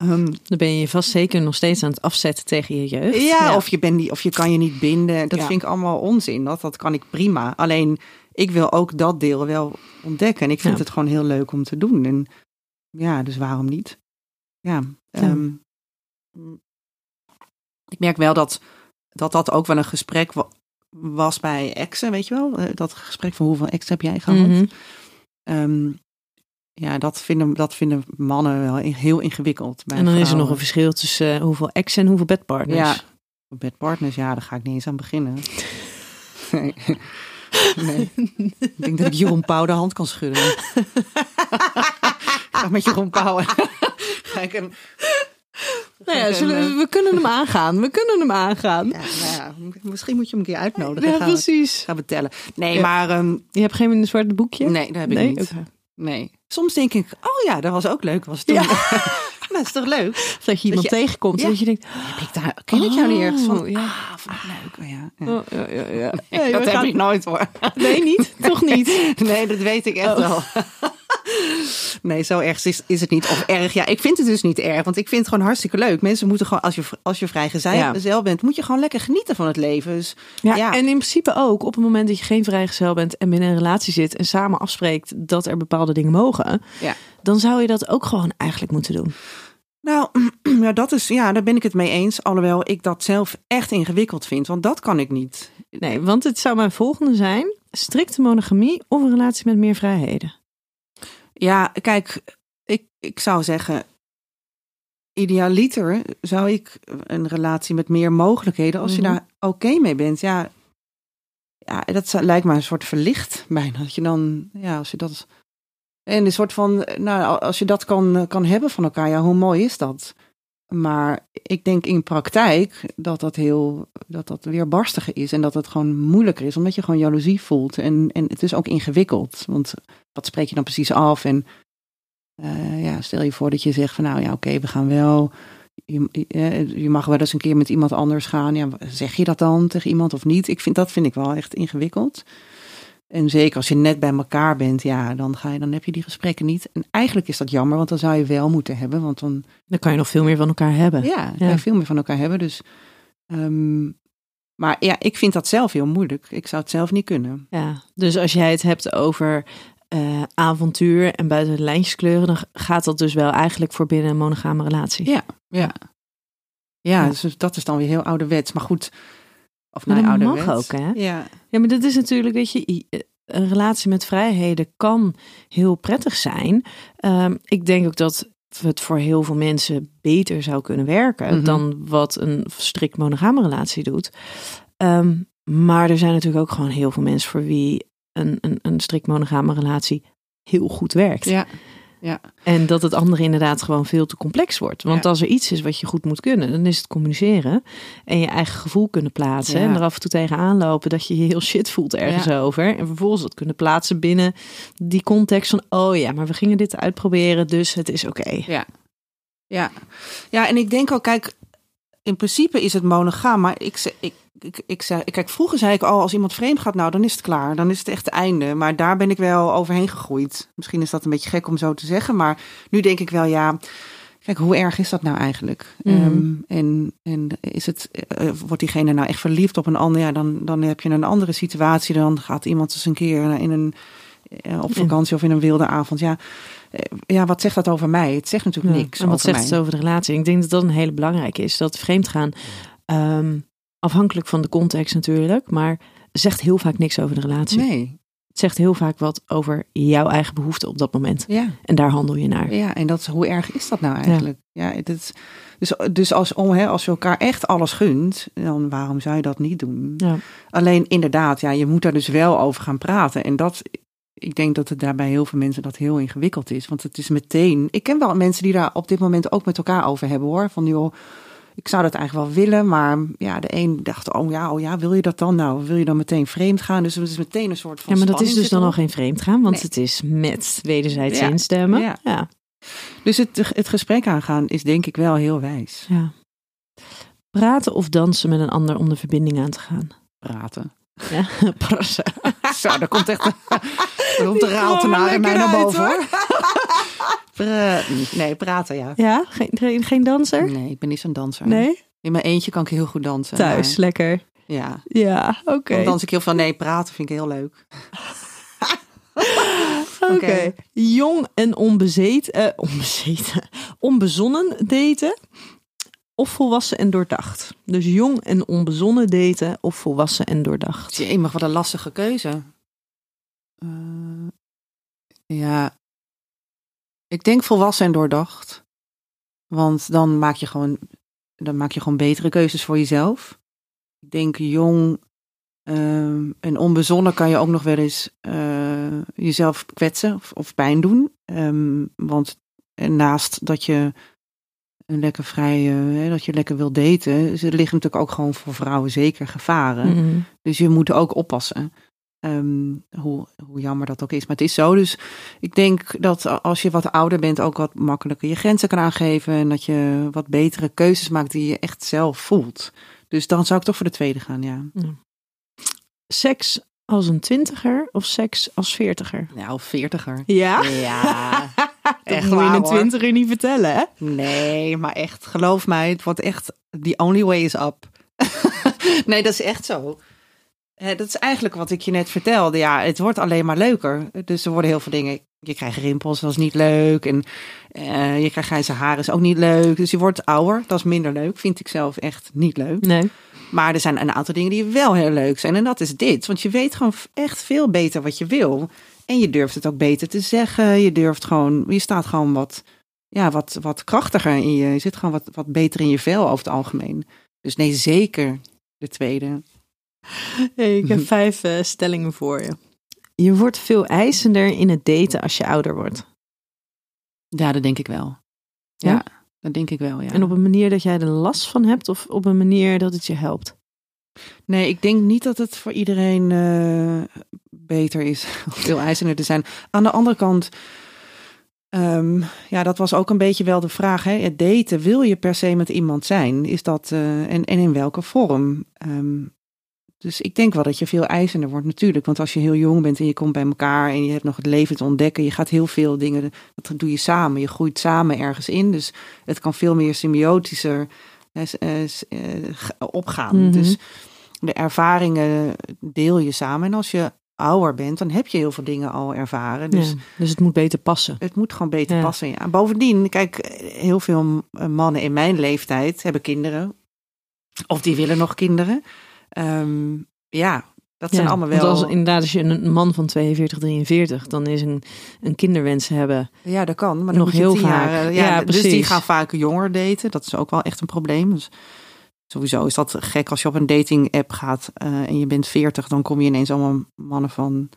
Ehm, Dan ben je je vast zeker nog steeds aan het afzetten tegen je jeugd. ja, Of, je bent niet, of je kan je niet binden. Dat Ja. vind ik allemaal onzin. Dat, dat kan ik prima. Alleen, ik wil ook dat deel wel ontdekken. En ik vind Ja. het gewoon heel leuk om te doen. En ja, dus waarom niet? Ja. ehm, ik merk wel dat, dat dat ook wel een gesprek wa- was bij exen, weet je wel? Eh, Dat gesprek van hoeveel ex heb jij gehad? Ehm, ja, dat vinden, dat vinden mannen wel heel ingewikkeld. Bij En dan is er nog een verschil tussen eh, hoeveel ex en hoeveel bedpartners. Ja. Bedpartners, ja, daar ga ik niet eens aan beginnen. Nee. nee. Ik denk dat ik Jeroen Pauw de hand kan schudden. Ga met Jeroen Pauw. Ga ik Nou ja, we, eh, we kunnen hem aangaan. We kunnen hem aangaan. ja, nou ja, misschien moet je hem een keer uitnodigen. Ja, precies. gaan we tellen. Nee, maar ehm, Je hebt geen zwarte boekje? nee, dat heb ik Nee? niet. Oké. Nee. Soms denk ik, oh ja, dat was ook leuk. Was toen. Ja. dat is toch leuk? Dat je iemand je- tegenkomt en Ja. dat je denkt... Heb ik daar, ken ik jou niet ergens van? Oh, ja. Ah, vond ik leuk. Oh, ja. Ja. Oh, ja, ja, ja. Nee, dat heb gaan- ik nooit hoor. Nee, niet? Toch niet? Nee, dat weet ik echt Oh. wel. Nee, zo erg is, is het niet. Of erg, ja, ik vind het dus niet erg. Want ik vind het gewoon hartstikke leuk. Mensen moeten gewoon, als je, als je vrijgezel Ja. zelf bent, moet je gewoon lekker genieten van het leven. Dus Ja, Ja. en in principe ook op het moment dat je geen vrijgezel bent en binnen een relatie zit en samen afspreekt dat er bepaalde dingen mogen, Ja. dan zou je dat ook gewoon eigenlijk moeten doen. Nou, ja, dat is, ja, daar ben ik het mee eens. Alhoewel ik dat zelf echt ingewikkeld vind. Want dat kan ik niet. Nee, want het zou mijn volgende zijn: strikte monogamie of een relatie met meer vrijheden. Ja, kijk, ik, ik zou zeggen, idealiter zou ik een relatie met meer mogelijkheden, als Mhm. je daar oké mee bent. Ja, ja, dat lijkt me een soort verlicht bijna. Dat je dan, ja, als je dat. En een soort van, nou, als je dat kan, kan hebben van elkaar, ja, hoe mooi is dat? Maar ik denk in praktijk dat dat heel, dat dat weerbarstiger is en dat het gewoon moeilijker is, omdat je gewoon jaloezie voelt. En, en het is ook ingewikkeld, want wat spreek je dan precies af? En eh, ja, stel je voor dat je zegt van nou ja, oké, we gaan wel. Je, eh, je mag wel eens een keer met iemand anders gaan. Ja, zeg je dat dan tegen iemand of niet? Ik vind dat vind ik wel echt ingewikkeld. En zeker als je net bij elkaar bent, ja, dan, ga je, dan heb je die gesprekken niet. En eigenlijk is dat jammer, want dan zou je wel moeten hebben. Want dan, Dan kan je nog veel meer van elkaar hebben. ja, dan kan je veel meer van elkaar hebben. Dus, ehm, maar ja, ik vind dat zelf heel moeilijk. Ik zou het zelf niet kunnen. Ja, dus als jij het hebt over eh, avontuur en buiten de lijntjes kleuren, dan gaat dat dus wel eigenlijk voor binnen een monogame relatie. Ja, ja. Ja, Ja. dus dat is dan weer heel ouderwets. Maar goed, of Maar nou dat mag ook, hè? Ja, Ja, maar dat is natuurlijk, weet je, i- een relatie met vrijheden kan heel prettig zijn. Ehm, ik denk ook dat het voor heel veel mensen beter zou kunnen werken Mhm. dan wat een strikt monogame relatie doet. Ehm, maar er zijn natuurlijk ook gewoon heel veel mensen voor wie een, een, een strikt monogame relatie heel goed werkt. ja, En dat het andere inderdaad gewoon veel te complex wordt. Want Ja. als er iets is wat je goed moet kunnen, dan is het communiceren. En je eigen gevoel kunnen plaatsen. Ja. En er af en toe tegenaan lopen dat je je heel shit voelt ergens Ja. over. En vervolgens dat kunnen plaatsen binnen die context van... oh ja, maar we gingen dit uitproberen, dus het is oké. ja. Ja. ja, en ik denk ook, kijk, in principe is het monogaam. Maar ik, ik, ik, ik zei, kijk, vroeger zei ik al, als iemand vreemd gaat, nou, dan is het klaar. Dan is het echt het einde. Maar daar ben ik wel overheen gegroeid. Misschien is dat een beetje gek om zo te zeggen. Maar nu denk ik wel, ja... Kijk, hoe erg is dat nou eigenlijk? Mhm. Ehm, en, en is het, eh, wordt diegene nou echt verliefd op een ander? Ja, dan, dan heb je een andere situatie. Dan gaat iemand eens een keer in een, eh, op vakantie of in een wilde avond. Ja, eh, ja, wat zegt dat over mij? Het zegt natuurlijk Ja. niks En wat over zegt mij. het over de relatie? Ik denk dat dat een hele belangrijke is. Dat vreemdgaan, ehm, afhankelijk van de context natuurlijk... maar zegt heel vaak niks over de relatie. Nee, Het zegt heel vaak wat over jouw eigen behoeften op dat moment. ja, En daar handel je naar. ja, en dat, hoe erg is dat nou eigenlijk? Ja, het is, dus, dus als, om, hè, als je elkaar echt alles gunt, dan waarom zou je dat niet doen? Ja. Alleen inderdaad, ja, je moet daar dus wel over gaan praten. En dat, ik denk dat het daar bij heel veel mensen dat heel ingewikkeld is. Want het is meteen. Ik ken wel mensen die daar op dit moment ook met elkaar over hebben hoor. Van joh, ik zou dat eigenlijk wel willen, maar ja, de een dacht, oh ja, oh ja, wil je dat dan? Nou, wil je dan meteen vreemd gaan? Dus het is meteen een soort van Ja, maar dat is dus dan al erop. geen vreemd gaan, want Nee. het is met wederzijds Ja. instemmen. Ja. Ja. Dus het, het gesprek aangaan is denk ik wel heel wijs. ja. Praten of dansen met een ander om de verbinding aan te gaan. Praten. Ja, prassen. Zo, daar komt echt een, daar komt raaltenaar komen in mij naar boven hoor. nee, praten ja. Ja, geen, geen, danser? Nee, ik ben niet zo'n danser. Nee? In mijn eentje kan ik heel goed dansen. Thuis, maar- lekker. ja. Ja, oké. Dan dans ik heel veel. Nee, praten vind ik heel leuk. Oké. Jong en onbezeten, eh, onbezeten, onbezonnen daten of volwassen en doordacht. Dus jong en onbezonnen daten of volwassen en doordacht. Jee, mag wat een lastige keuze. Eh, ja, ik denk volwassen en doordacht. Want dan maak je gewoon, dan maak je gewoon betere keuzes voor jezelf. Ik denk jong ehm, en onbezonnen kan je ook nog wel eens eh, jezelf kwetsen of, of pijn doen. Ehm, want naast dat je een lekker vrij, hè, dat je lekker wil daten, er liggen natuurlijk ook gewoon voor vrouwen zeker gevaren. Mhm. Dus je moet ook oppassen. Ehm, hoe, hoe jammer dat ook is. Maar het is zo. Dus ik denk dat als je wat ouder bent, ook wat makkelijker je grenzen kan aangeven. En dat je wat betere keuzes maakt die je echt zelf voelt. Dus dan zou ik toch voor de tweede gaan, ja. Seks als een twintiger of seks als veertiger? Nou, veertiger. Ja? Ja, Dat echt moet je waar, een hoor. twintiger niet vertellen, hè? Nee, maar echt, geloof mij, het wordt echt, the only way is up. nee, dat is echt zo. Dat is eigenlijk wat ik je net vertelde. Ja, het wordt alleen maar leuker. Dus er worden heel veel dingen. Je krijgt rimpels, dat is niet leuk. En eh, je krijgt grijze haren, is ook niet leuk. Dus je wordt ouder, dat is minder leuk. Vind ik zelf echt niet leuk. Nee. Maar er zijn een aantal dingen die wel heel leuk zijn. En dat is dit. Want je weet gewoon echt veel beter wat je wil. En je durft het ook beter te zeggen. Je durft gewoon, je staat gewoon wat, ja, wat, wat krachtiger in je. Je zit gewoon wat, wat beter in je vel over het algemeen. Dus nee, zeker de tweede. Hey, ik heb vijf eh, stellingen voor je. Je wordt veel eisender in het daten als je ouder wordt. Ja, dat denk ik wel. Ja, Ja? dat denk ik wel, ja. En op een manier dat jij er last van hebt of op een manier dat het je helpt? Nee, ik denk niet dat het voor iedereen eh, beter is om veel eisender te zijn. Aan de andere kant, ehm, ja, dat was ook een beetje wel de vraag. Hè? Het daten, wil je per se met iemand zijn? Is dat, eh, en, en in welke vorm? Ehm, dus ik denk wel dat je veel eisender wordt natuurlijk. Want als je heel jong bent en je komt bij elkaar en je hebt nog het leven te ontdekken. Je gaat heel veel dingen, dat doe je samen. Je groeit samen ergens in. Dus het kan veel meer symbiotischer eh, eh, opgaan. Mhm. Dus de ervaringen deel je samen. En als je ouder bent, dan heb je heel veel dingen al ervaren. Dus ja, dus het moet beter passen. het moet gewoon beter Ja. passen. Ja. Bovendien, kijk, heel veel eh, mannen in mijn leeftijd hebben kinderen. Of die willen nog kinderen. Ehm, ja, dat zijn allemaal wel... als, inderdaad, als je een man van 42, 43, dan is een, een kinderwens hebben. Ja, dat kan. Maar Nog heel vaak. Jaar, eh, Ja, dus die gaan vaak jonger daten. Dat is ook wel echt een probleem. Dus sowieso is dat gek als je op een dating app gaat eh, en je bent 40, dan kom je ineens allemaal mannen van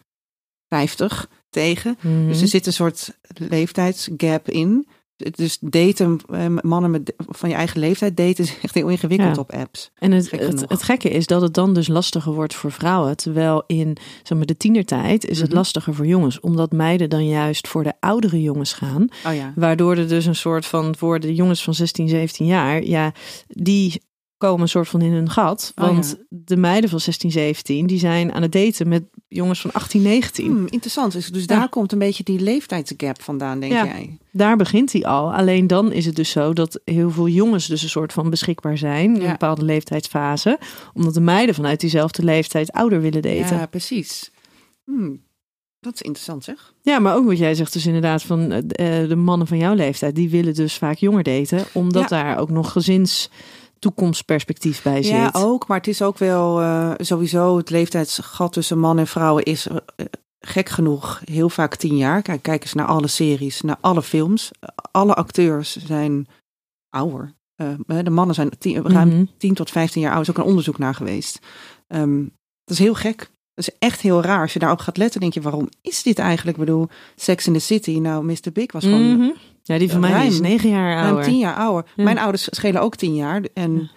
50 tegen. Mhm. Dus er zit een soort leeftijdsgap in. Dus daten, eh, mannen met, van je eigen leeftijd daten is echt heel ingewikkeld Ja. op apps. En het, Gek het, genoeg. het gekke is dat het dan dus lastiger wordt voor vrouwen. Terwijl in zeg maar, de tienertijd is het Mhm. lastiger voor jongens. Omdat meiden dan juist voor de oudere jongens gaan. Oh ja. Waardoor er dus een soort van voor de jongens van 16, 17 jaar. Ja, die komen een soort van in hun gat. Oh Want de meiden van 16, 17 die zijn aan het daten met jongens van 18, 19. Hmm, interessant. Dus, dus Ja. daar komt een beetje die leeftijdsgap vandaan, denk Ja. jij? Daar begint hij al. Alleen dan is het dus zo dat heel veel jongens dus een soort van beschikbaar zijn. In een bepaalde leeftijdsfase. Omdat de meiden vanuit diezelfde leeftijd ouder willen daten. Ja, precies. Hmm, Dat is interessant, zeg. Ja, maar ook wat jij zegt dus inderdaad van eh, eh, de mannen van jouw leeftijd, die willen dus vaak jonger daten, omdat daar ook nog gezins toekomstperspectief bij zit. Ja, ook. Maar het is ook wel eh, sowieso het leeftijdsgat tussen man en vrouwen is eh, gek genoeg heel vaak tien jaar. Kijk, kijk eens naar alle series, naar alle films. Alle acteurs zijn ouder. Eh, de mannen zijn tien, ruim Mhm. 10 tot 15 jaar oud. Er is ook een onderzoek naar geweest. Ehm, dat is heel gek. Dat is echt heel raar. Als je daarop gaat letten, denk je, waarom is dit eigenlijk? Ik bedoel, Sex in the City, nou, Mr. Big was gewoon Mhm. Ja, die van mij Ruim. is negen jaar ruim ouder. tien jaar ouder. Ja. Mijn ouders schelen ook tien jaar. En, Ja.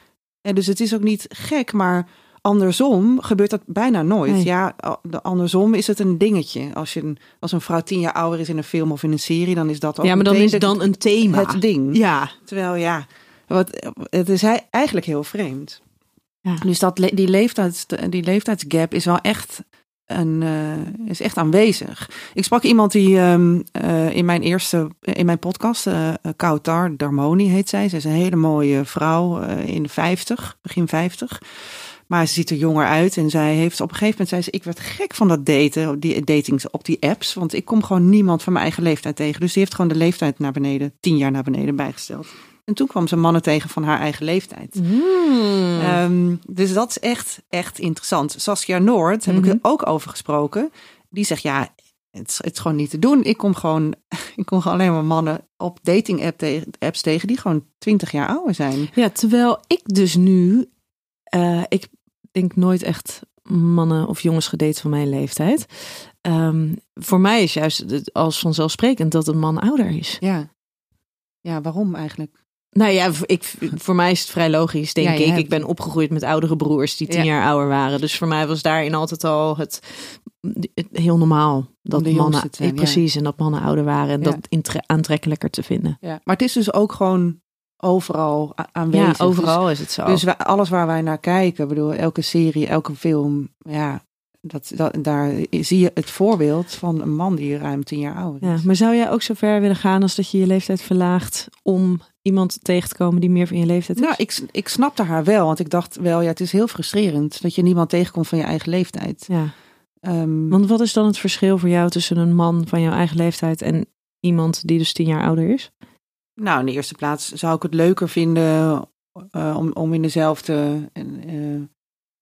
en dus het is ook niet gek, maar andersom gebeurt dat bijna nooit. Nee. Ja, andersom is het een dingetje. Als, je een, als een vrouw tien jaar ouder is in een film of in een serie, dan is dat ook Ja, maar dan is het dan een thema. het ding. Ja. Terwijl ja, wat, het is eigenlijk heel vreemd. Ja. Dus dat, die, leeftijds, die leeftijdsgap is wel echt, een, eh, is echt aanwezig. Ik sprak iemand die ehm, eh, in mijn eerste, in mijn podcast, eh Kautar Darmoni heet zij. Ze is een hele mooie vrouw in de 50, begin 50. Maar ze ziet er jonger uit en zij heeft op een gegeven moment zei ze: ik werd gek van dat daten, die datings op die apps, want ik kom gewoon niemand van mijn eigen leeftijd tegen. Dus die heeft gewoon de leeftijd naar beneden, tien jaar naar beneden bijgesteld. En toen kwam ze mannen tegen van haar eigen leeftijd. Hmm. Ehm, dus dat is echt, echt interessant. Saskia Noord, heb ik Mhm. er ook over gesproken. Die zegt, ja, het is, het is gewoon niet te doen. Ik kom gewoon, ik kom gewoon alleen maar mannen op dating app tegen, apps tegen die gewoon 20 jaar ouder zijn. Ja, terwijl ik dus nu, eh, ik denk nooit echt mannen of jongens gedate van mijn leeftijd. Ehm, voor mij is juist het als vanzelfsprekend dat een man ouder is. Ja. Ja, waarom eigenlijk? Nou ja, ik, voor mij is het vrij logisch, denk Ja, ik. hebt- Ik ben opgegroeid met oudere broers die tien Ja. jaar ouder waren. Dus voor mij was daarin altijd al het, het heel normaal dat mannen, zijn, precies, en dat mannen ouder waren en dat aantrekkelijker te vinden. Ja. Maar het is dus ook gewoon overal aanwezig. Ja, overal is het zo. Dus, alles waar wij naar kijken, ik bedoel, elke serie, elke film, ja, dat, dat, daar zie je het voorbeeld van een man die ruim 10 jaar ouder Ja, is. maar zou jij ook zo ver willen gaan als dat je je leeftijd verlaagt om iemand tegen te komen die meer van je leeftijd is? Nou, ik, ik snapte haar wel, want ik dacht wel, ja, het is heel frustrerend dat je niemand tegenkomt van je eigen leeftijd. Ja, Ehm, want wat is dan het verschil voor jou tussen een man van jouw eigen leeftijd en iemand die dus tien jaar ouder is? nou, in de eerste plaats zou ik het leuker vinden eh, om, om in dezelfde, eh,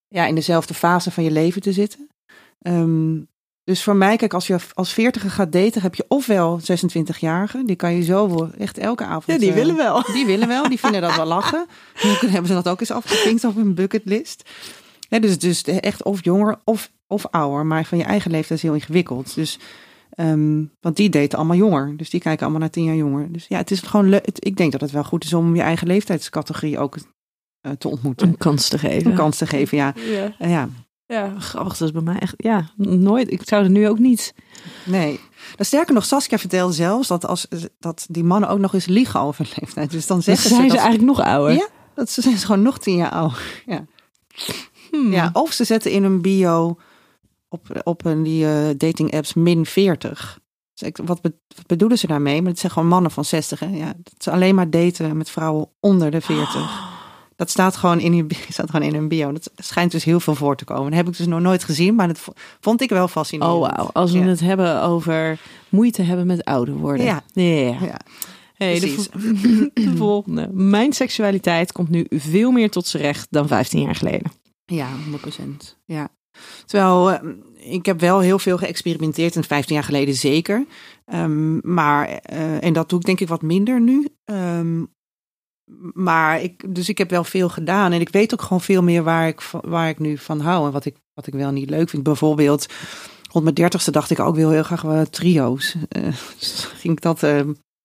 ja, in dezelfde fase van je leven te zitten. Ehm, dus voor mij, kijk, als je als veertiger gaat daten, heb je ofwel 26-jarigen, die kan je zo echt elke avond. eh, wel. Die willen wel, die vinden dat wel lachen. Dan hebben ze dat ook eens afgevinkt op hun bucketlist. Ja, dus, dus echt of jonger of, of ouder, maar van je eigen leeftijd is heel ingewikkeld. Dus, ehm, want die daten allemaal jonger, dus die kijken allemaal naar tien jaar jonger. Dus ja, het is gewoon leuk. Ik denk dat het wel goed is om je eigen leeftijdscategorie ook te ontmoeten. Een kans te geven. Een kans te geven, ja. Ja. Eh, ja, ja, grappig. Dat is bij mij echt, ja, nooit. Ik zou er nu ook niet. nee. Nou, sterker nog, Saskia vertelde zelfs dat, als, dat die mannen ook nog eens liegen over hun leeftijd. Dus dan Dus zeggen zijn ze ze dat, eigenlijk nog ouder? Ja. dat ze zijn gewoon nog tien jaar ouder. Ja. Hmm. Ja, of ze zetten in hun bio op, op een, die eh, dating apps min 40. Dus ik, wat, be- wat bedoelen ze daarmee? Maar het zijn gewoon mannen van 60. Hè? Ja, dat ze alleen maar daten met vrouwen onder de 40. Dat staat gewoon in, hun, staat gewoon in hun bio. Dat schijnt dus heel veel voor te komen. Dat heb ik dus nog nooit gezien, maar dat vo- vond ik wel fascinerend. Oh wauw, als we Ja. het hebben over moeite hebben met ouder worden. Ja. ja. ja. Hey, de, precies. vo- de volgende. Mijn seksualiteit komt nu veel meer tot z'n recht dan 15 jaar geleden. Ja, 100%. Ja. Terwijl eh, ik heb wel heel veel geëxperimenteerd en 15 jaar geleden zeker. Ehm, maar, eh, en dat doe ik denk ik wat minder nu. Ehm, maar ik, dus ik heb wel veel gedaan en ik weet ook gewoon veel meer waar ik, waar ik nu van hou en wat ik, wat ik wel niet leuk vind. Bijvoorbeeld, rond mijn dertigste dacht ik ook wil heel graag wel trio's. Eh, dus ging ik dat eh,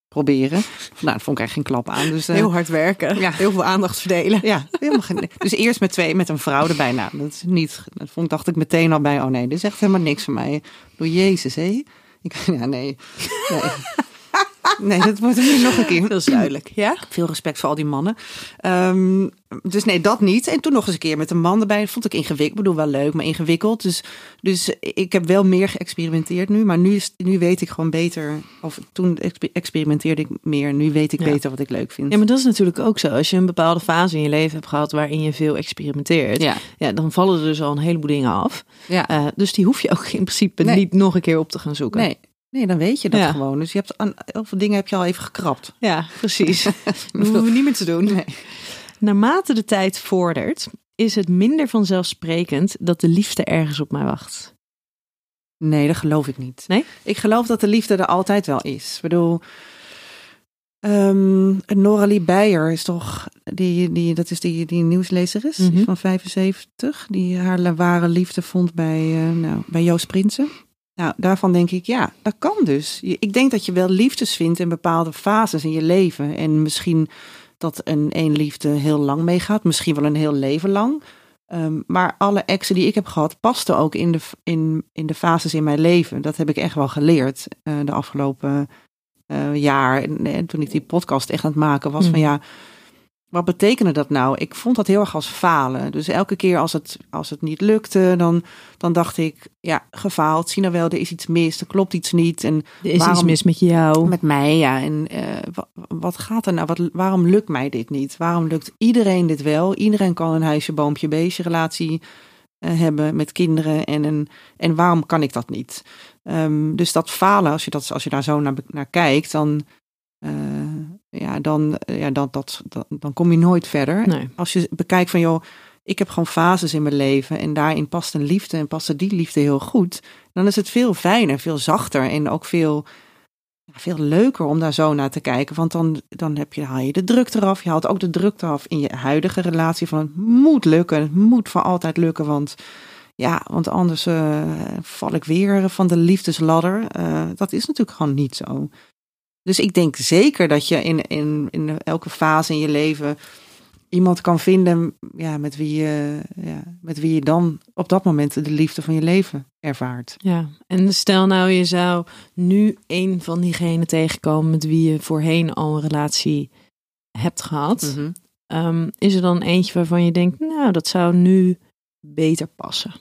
proberen. Nou, dat vond ik eigenlijk geen klap aan. Dus, eh, hard werken, Ja. heel veel aandacht verdelen. ja, helemaal geen. Dus eerst met twee, met een vrouw erbij. Nou, dat is niet. Dat vond dacht ik meteen al bij. Oh nee, dit is echt helemaal niks voor mij. Door Jezus, hé. Ik, ja, nee. Nee. Nee, dat wordt er nu nog een keer. Dat is duidelijk. Ja? Veel respect voor al die mannen. Ehm, dus nee, dat niet. En toen nog eens een keer met een man erbij. Dat vond ik ingewikkeld. Ik bedoel, wel leuk, maar ingewikkeld. Dus, dus ik heb wel meer geëxperimenteerd nu. Maar nu, is, nu weet ik gewoon beter. Of toen exper- experimenteerde ik meer. Nu weet ik Ja. beter wat ik leuk vind. Ja, maar dat is natuurlijk ook zo. Als je een bepaalde fase in je leven hebt gehad waarin je veel experimenteert, ja. ja, dan vallen er dus al een heleboel dingen af. ja. Eh, dus die hoef je ook in principe Nee. niet nog een keer op te gaan zoeken. Nee, nee, dan weet je dat Ja. gewoon. Dus je hebt aan heel veel dingen heb je al even gekrapt. Ja, precies. dat hoeven we niet meer te doen. Nee. Naarmate de tijd vordert, is het minder vanzelfsprekend dat de liefde ergens op mij wacht. Nee, dat geloof ik niet. Nee? Ik geloof dat de liefde er altijd wel is. Ik bedoel, ehm Noralie Beijer is toch, die, die, dat is die, die nieuwslezer is, Mhm. van 75, die haar ware liefde vond bij, eh, nou, bij Joost Prinsen. Nou, daarvan denk ik, ja, dat kan dus. Ik denk dat je wel liefdes vindt in bepaalde fases in je leven. En misschien dat een één liefde heel lang meegaat. Misschien wel een heel leven lang. Ehm, maar alle exen die ik heb gehad, pasten ook in de, in, in de fases in mijn leven. Dat heb ik echt wel geleerd eh, de afgelopen eh, jaar. En, en toen ik die podcast echt aan het maken was. Van ja, wat betekende dat nou? Ik vond dat heel erg als falen. Dus elke keer als het, als het niet lukte, dan, dan dacht ik, ja, gefaald. Zie nou wel, er is iets mis, er klopt iets niet. En Er is iets Waarom- mis met jou. met mij, ja. En eh, wa- wat, gaat er nou? Wat, waarom lukt mij dit niet? Waarom lukt iedereen dit wel? Iedereen kan een huisje, boompje, beestje relatie eh, hebben met kinderen. En, een, en waarom kan ik dat niet? Ehm, dus dat falen, als je, dat, als je daar zo naar, naar kijkt, dan, eh, ja, dan, eh, ja, dan, dat, dan, dan kom je nooit verder. Nee. Als je bekijkt van, joh, ik heb gewoon fases in mijn leven en daarin past een liefde en past die liefde heel goed, dan is het veel fijner, veel zachter en ook veel, veel leuker om daar zo naar te kijken. Want dan, dan heb je, haal je de druk eraf. Je haalt ook de druk eraf in je huidige relatie van het moet lukken, het moet voor altijd lukken, want ja, want anders eh, val ik weer van de liefdesladder. Eh, dat is natuurlijk gewoon niet zo. Dus ik denk zeker dat je in, in, in elke fase in je leven iemand kan vinden ja, met, wie je, ja, met wie je dan op dat moment de liefde van je leven ervaart. Ja, en stel nou je zou nu een van diegenen tegenkomen met wie je voorheen al een relatie hebt gehad. Mhm. Ehm, is er dan eentje waarvan je denkt, nou, dat zou nu beter passen?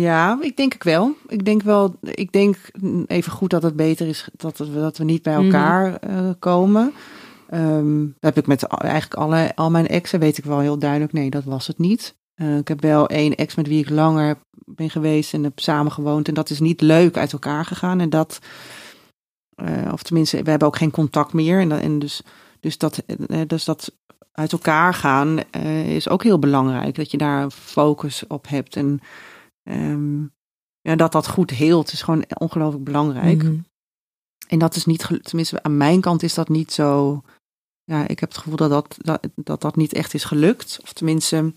Ja, ik denk ik wel. Ik denk wel, ik denk even goed dat het beter is dat, we- dat we niet bij Mhm. elkaar eh, komen. Ehm, dat heb ik met eigenlijk alle, al mijn exen, weet ik wel heel duidelijk, nee, dat was het niet. Eh, ik heb wel één ex met wie ik langer ben geweest en heb samengewoond. En dat is niet leuk uit elkaar gegaan. En dat, eh, of tenminste, we hebben ook geen contact meer. En, dat- en dus, dus, dat, dus dat uit elkaar gaan is ook heel belangrijk. Dat je daar focus op hebt. En ehm, ja, dat dat goed heelt is gewoon ongelooflijk belangrijk. Mhm. En dat is niet, tenminste aan mijn kant is dat niet zo. Ja, ik heb het gevoel dat dat, dat, dat, dat niet echt is gelukt. Of tenminste,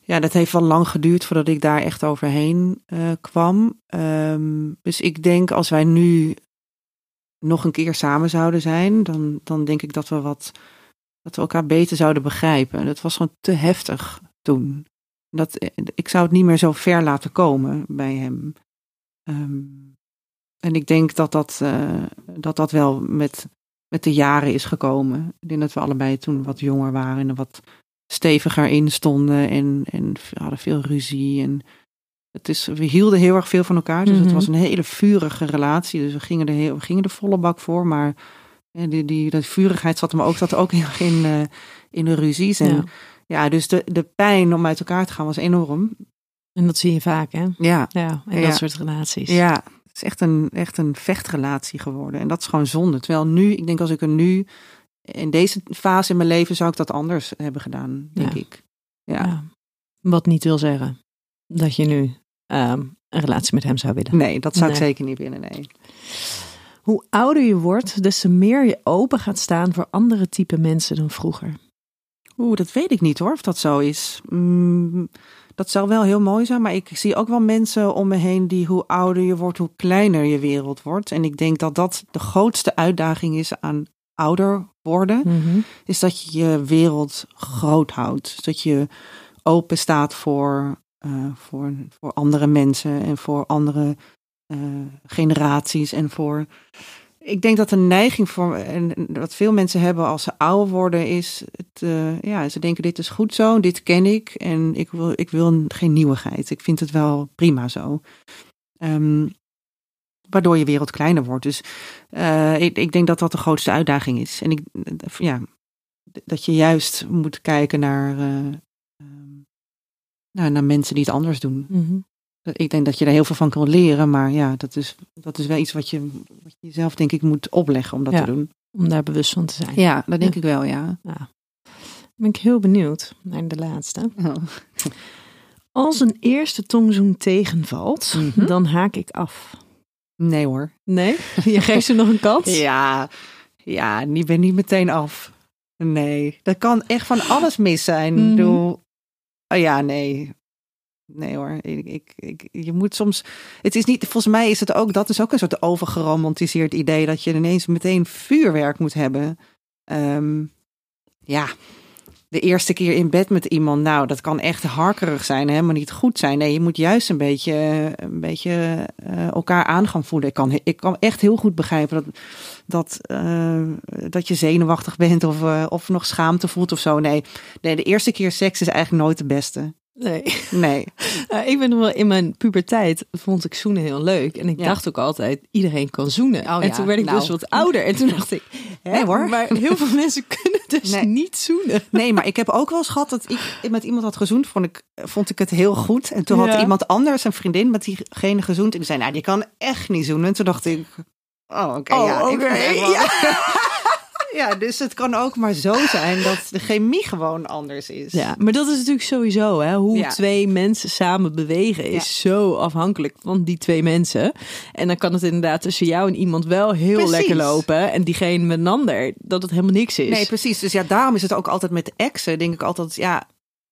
ja, dat heeft wel lang geduurd voordat ik daar echt overheen eh, kwam. Ehm, dus ik denk als wij nu nog een keer samen zouden zijn, dan, dan denk ik dat we wat dat we elkaar beter zouden begrijpen. Dat was gewoon te heftig toen. Dat, eh, ik zou het niet meer zo ver laten komen bij hem. Ehm, en ik denk dat dat, eh, dat, dat wel met, met de jaren is gekomen. Ik denk dat we allebei toen wat jonger waren en er wat steviger in stonden en, en hadden veel ruzie. En het is, we hielden heel erg veel van elkaar, dus het Mhm. was een hele vurige relatie. Dus we gingen er, heel, we gingen er volle bak voor, maar eh, die, die, dat vurigheid zat hem ook, zat ook heel erg in, in de ruzies. En Ja. Ja. dus de, de pijn om uit elkaar te gaan was enorm. En dat zie je vaak, hè? Ja, Ja, dat soort relaties. ja, het is echt een, echt een vechtrelatie geworden. En dat is gewoon zonde. Terwijl nu, ik denk als ik er nu, in deze fase in mijn leven, zou ik dat anders hebben gedaan, denk Ja. ik. Ja. Wat niet wil zeggen dat je nu ehm, een relatie met hem zou willen. Nee, dat zou ik zeker niet willen, nee. Hoe ouder je wordt, des te meer je open gaat staan voor andere type mensen dan vroeger. Oeh, dat weet ik niet hoor, of dat zo is. Mm, dat zou wel heel mooi zijn, maar ik zie ook wel mensen om me heen die hoe ouder je wordt, hoe kleiner je wereld wordt. En ik denk dat dat de grootste uitdaging is aan ouder worden, is dat je je wereld groot houdt. Dat je open staat voor, eh, voor, voor andere mensen en voor andere eh, generaties en voor ik denk dat de neiging voor, en wat veel mensen hebben als ze ouder worden, is het, eh, ja, ze denken dit is goed zo, dit ken ik en ik wil, ik wil geen nieuwigheid. Ik vind het wel prima zo. Ehm, waardoor je wereld kleiner wordt. Dus eh, ik, ik denk dat dat de grootste uitdaging is. En ik, ja, dat je juist moet kijken naar, eh, ehm, nou, naar mensen die het anders doen. Mhm. Ik denk dat je daar heel veel van kan leren, maar ja, dat is, dat is wel iets wat je, wat je jezelf denk ik moet opleggen om dat Ja. te doen. Om daar bewust van te zijn. Ja, dat denk Ja. ik wel, ja. Ben ik heel benieuwd naar de laatste. Oh. Als een eerste tongzoen tegenvalt, Mhm. dan haak ik af. Nee hoor. Nee? Je geeft ze nog een kans? Ja, ja, ik ben niet meteen af. Nee, dat kan echt van alles mis zijn. Mhm. Bedoel, Oh ja, nee. Nee hoor, ik, ik, je moet soms. Het is niet, volgens mij is het ook, dat is ook een soort overgeromantiseerd idee dat je ineens meteen vuurwerk moet hebben. Ehm, ja, de eerste keer in bed met iemand, nou, dat kan echt harkerig zijn, helemaal niet goed zijn. Nee, je moet juist een beetje, een beetje uh, elkaar aan gaan voelen. Ik kan, ik kan echt heel goed begrijpen dat, dat, uh, dat je zenuwachtig bent of, uh, of nog schaamte voelt of zo. Nee, nee, de eerste keer seks is eigenlijk nooit de beste. Nee. Nee. Nou, ik ben nog wel in mijn puberteit vond ik zoenen heel leuk. En ik Ja. dacht ook altijd, iedereen kan zoenen. Oh en ja, toen werd ik nou. dus wat ouder. En toen dacht ik, hè, Nee, hoor. maar heel veel mensen kunnen dus Nee. niet zoenen. Nee, maar ik heb ook wel eens gehad dat ik met iemand had gezoend. Vond ik, vond ik het heel goed. En toen Ja. had iemand anders, een vriendin, met diegene gezoend. En die zei, nou, die kan echt niet zoenen. En toen dacht ik, oh, oké. Oh, ja, ik ja. dus het kan ook maar zo zijn dat de chemie gewoon anders is. Ja, maar dat is natuurlijk sowieso, hè, hoe Ja. twee mensen samen bewegen is zo afhankelijk van die twee mensen. En dan kan het inderdaad tussen jou en iemand wel heel Precies. lekker lopen. En diegene met een ander, dat het helemaal niks is. Nee, precies. Dus ja, daarom is het ook altijd met exen. Denk ik altijd, ja,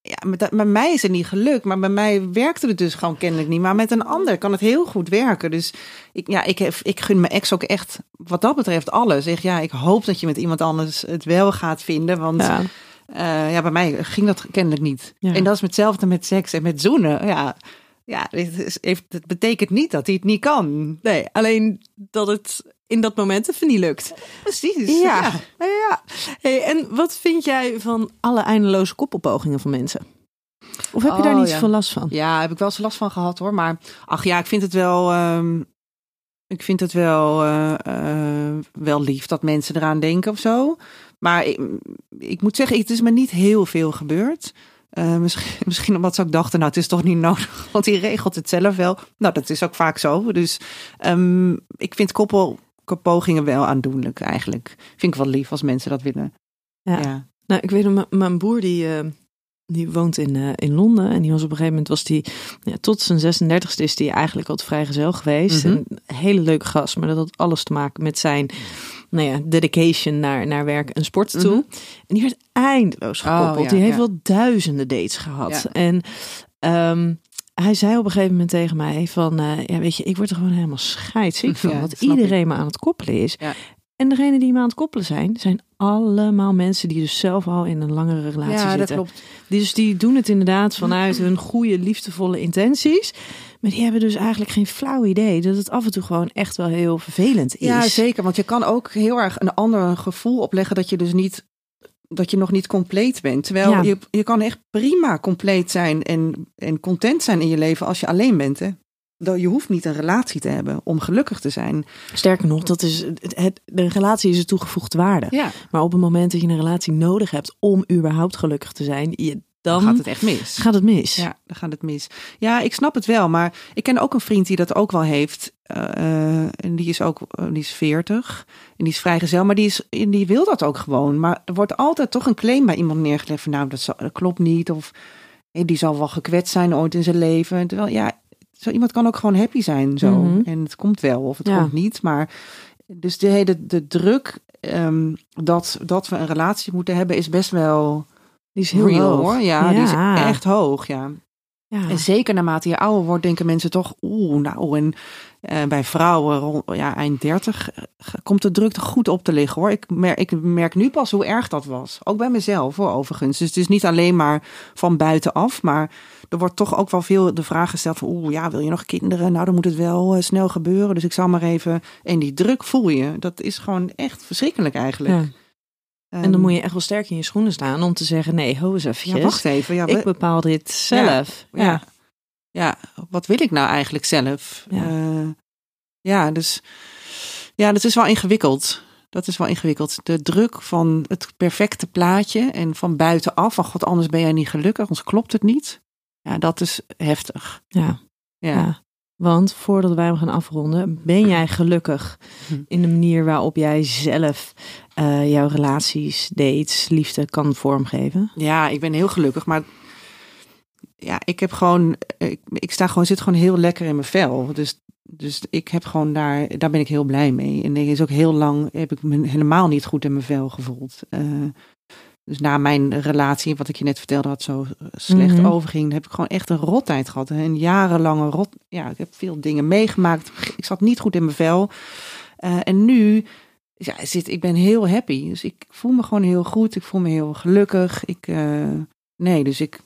ja met, met mij is het niet gelukt. Maar bij mij werkte het dus gewoon kennelijk niet. Maar met een ander kan het heel goed werken. Dus ik, ja, ik, heb, ik gun mijn ex ook echt, wat dat betreft, alles. Zeg, ja, ik hoop dat je met iemand anders het wel gaat vinden. Want Ja. ja, ja bij mij ging dat kennelijk niet. Ja. En dat is hetzelfde met seks en met zoenen. Ja, ja het, is, heeft, het betekent niet dat hij het niet kan. nee, alleen dat het in dat moment even niet lukt. Precies. Ja. ja. Hey, en wat vind jij van alle eindeloze koppelpogingen van mensen? Of heb je daar Oh, niet ja. zoveel last van? Ja, heb ik wel eens last van gehad hoor. Maar ach ja, ik vind het wel. ehm, ik vind het wel, eh, eh, wel lief dat mensen eraan denken of zo. Maar ik, ik moet zeggen, het is me niet heel veel gebeurd. Eh, misschien, misschien omdat ze ook dachten, nou, het is toch niet nodig, want die regelt het zelf wel. Nou, dat is ook vaak zo. Dus ehm, ik vind koppelpogingen wel aandoenlijk eigenlijk. Vind ik wel lief als mensen dat willen. Ja. ja. Nou, ik weet nog, mijn broer die, eh, die woont in, eh, in Londen. En die was op een gegeven moment, was die, ja, tot zijn 36e is die eigenlijk al vrijgezel geweest. En een hele leuke gast, maar dat had alles te maken met zijn nou ja, dedication naar, naar werk en sport toe. Mhm. En die werd eindeloos gekoppeld. Oh, ja, die heeft wel duizenden dates gehad. En ehm, hij zei op een gegeven moment tegen mij van, eh, ja weet je, ik word er gewoon helemaal scheidsziek van. Ja, dat dat iedereen me aan het koppelen is. Ja. En degene die me aan het koppelen zijn, zijn allemaal mensen die dus zelf al in een langere relatie ja, dat zitten. klopt. Die Dus die doen het inderdaad vanuit hun goede, liefdevolle intenties. Maar die hebben dus eigenlijk geen flauw idee dat het af en toe gewoon echt wel heel vervelend is. Ja, zeker. Want je kan ook heel erg een ander gevoel opleggen dat je dus niet dat je nog niet compleet bent. Terwijl Ja. je, je kan echt prima compleet zijn en, en content zijn in je leven als je alleen bent. Hè? Dat- Je hoeft niet een relatie te hebben om gelukkig te zijn. Sterker nog, dat is het, het, de relatie is een toegevoegde waarde. Ja, Maar op het moment dat je een relatie nodig hebt om überhaupt gelukkig te zijn, je, dan dan gaat het echt mis. gaat het mis. Ja, dan gaat het mis. Ja, ik snap het wel. Maar ik ken ook een vriend die dat ook wel heeft. eh, eh, en die is ook eh, die is 40. En die is vrijgezel. Maar die, is, en die wil dat ook gewoon. Maar er wordt altijd toch een claim bij iemand neergelegd. Van, nou, dat, zal- dat klopt niet. Of hey, die zal wel gekwetst zijn ooit in zijn leven. Terwijl ja, zo iemand kan ook gewoon happy zijn. Zo. Mhm. En het komt wel of het Ja. komt niet. Maar dus de hele de druk ehm, dat, dat we een relatie moeten hebben is best wel Die is heel real hoog. hoor. Ja, die is echt hoog. Ja. Ja. En zeker naarmate je ouder wordt, denken mensen toch, oeh, nou, en eh, bij vrouwen rond ja, eind 30 eh, komt de druk er goed op te liggen hoor. Ik merk, ik merk nu pas hoe erg dat was. Ook bij mezelf hoor, overigens. Dus het is niet alleen maar van buitenaf, maar er wordt toch ook wel veel de vraag gesteld van, oeh, ja, wil je nog kinderen? Nou, dan moet het wel eh, snel gebeuren. Dus ik zal maar even. En die druk voel je. Dat is gewoon echt verschrikkelijk eigenlijk. Ja. En dan moet je echt wel sterk in je schoenen staan om te zeggen: nee, ho eens eventjes. Ja, wacht even. Ja, ik bepaal dit zelf. Ja. ja. ja, wat wil ik nou eigenlijk zelf? Ja. Ja, ja dus ja, dat is wel ingewikkeld. Dat is wel ingewikkeld. De druk van het perfecte plaatje en van buitenaf, van god, anders ben jij niet gelukkig, anders klopt het niet. Ja, dat is heftig. Ja. Ja, Ja. Want voordat wij hem gaan afronden, ben jij gelukkig Hm. in de manier waarop jij zelf eh, jouw relaties, dates, liefde kan vormgeven? ja ik ben heel gelukkig, maar ja, ik heb gewoon, ik, ik sta gewoon, zit gewoon heel lekker in mijn vel. Dus, dus ik heb gewoon daar, daar ben ik heel blij mee. En er is ook heel lang, heb ik me helemaal niet goed in mijn vel gevoeld. Eh, Dus na mijn relatie, wat ik je net vertelde, had zo eh, slecht Mhm. overging, heb ik gewoon echt een rottijd gehad. Een jarenlange rot. Ja, ik heb veel dingen meegemaakt. Ik zat niet goed in mijn vel. Eh, en nu, ja, zit, ik ben heel happy. Dus ik voel me gewoon heel goed. Ik voel me heel gelukkig. Ik, eh, nee, dus ik,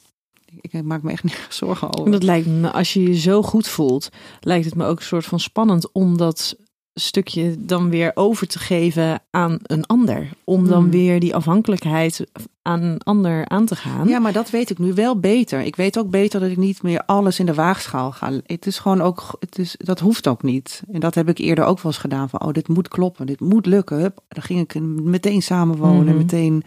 ik maak me echt niet zorgen over. Dat lijkt me, als je je zo goed voelt, lijkt het me ook een soort van spannend om dat stukje dan weer over te geven aan een ander. Om dan Hmm. weer die afhankelijkheid aan een ander aan te gaan. Ja, maar dat weet ik nu wel beter. Ik weet ook beter dat ik niet meer alles in de waagschaal ga. Het is gewoon ook, het is, dat hoeft ook niet. En dat heb ik eerder ook wel eens gedaan. Van, oh, dit moet kloppen, dit moet lukken. Hup, dan ging ik meteen samenwonen, Mhm. meteen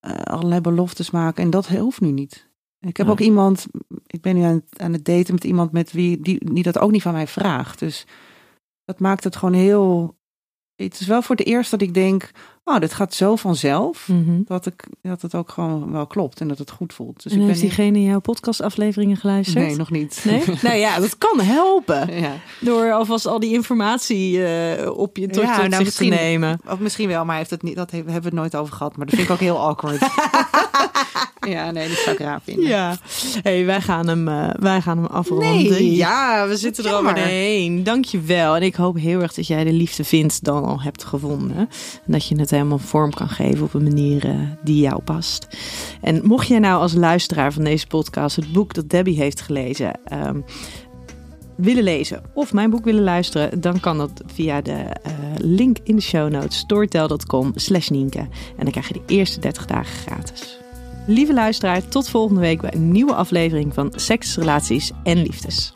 eh, allerlei beloftes maken. En dat hoeft nu niet. Ik heb Ja. ook iemand, ik ben nu aan, het- aan het daten met iemand met wie die, die dat ook niet van mij vraagt. Dus dat maakt het gewoon heel. Het is wel voor het eerst dat ik denk, oh, dit gaat zo vanzelf Mhm. dat, ik, dat het ook gewoon wel klopt en dat het goed voelt. Dus en ik heeft ben diegene jouw podcastafleveringen geluisterd? Nee, nog niet. Nee? nou ja, dat kan helpen. ja. Door alvast al die informatie eh, op je tot, Ja, tot nou, zich te nemen. Of misschien wel, maar heeft het niet, dat hebben we het nooit over gehad. Maar dat vind ik ook heel awkward. ja, nee, dat zou ik raar vinden. Ja, hey, wij, gaan hem, eh, wij gaan hem afronden. Nee, ja, we zitten er jammer. alweer heen. Dankjewel. En ik hoop heel erg dat jij de liefde vindt dan al hebt gevonden. En dat je het helemaal vorm kan geven op een manier eh, die jou past. En mocht jij nou als luisteraar van deze podcast het boek dat Debbie heeft gelezen... ehm, willen lezen of mijn boek willen luisteren, dan kan dat via de eh, link in de show notes storytel.com slash Nienke. En dan krijg je de eerste 30 dagen gratis. Lieve luisteraar, tot volgende week bij een nieuwe aflevering van Seks, Relaties en Liefdes.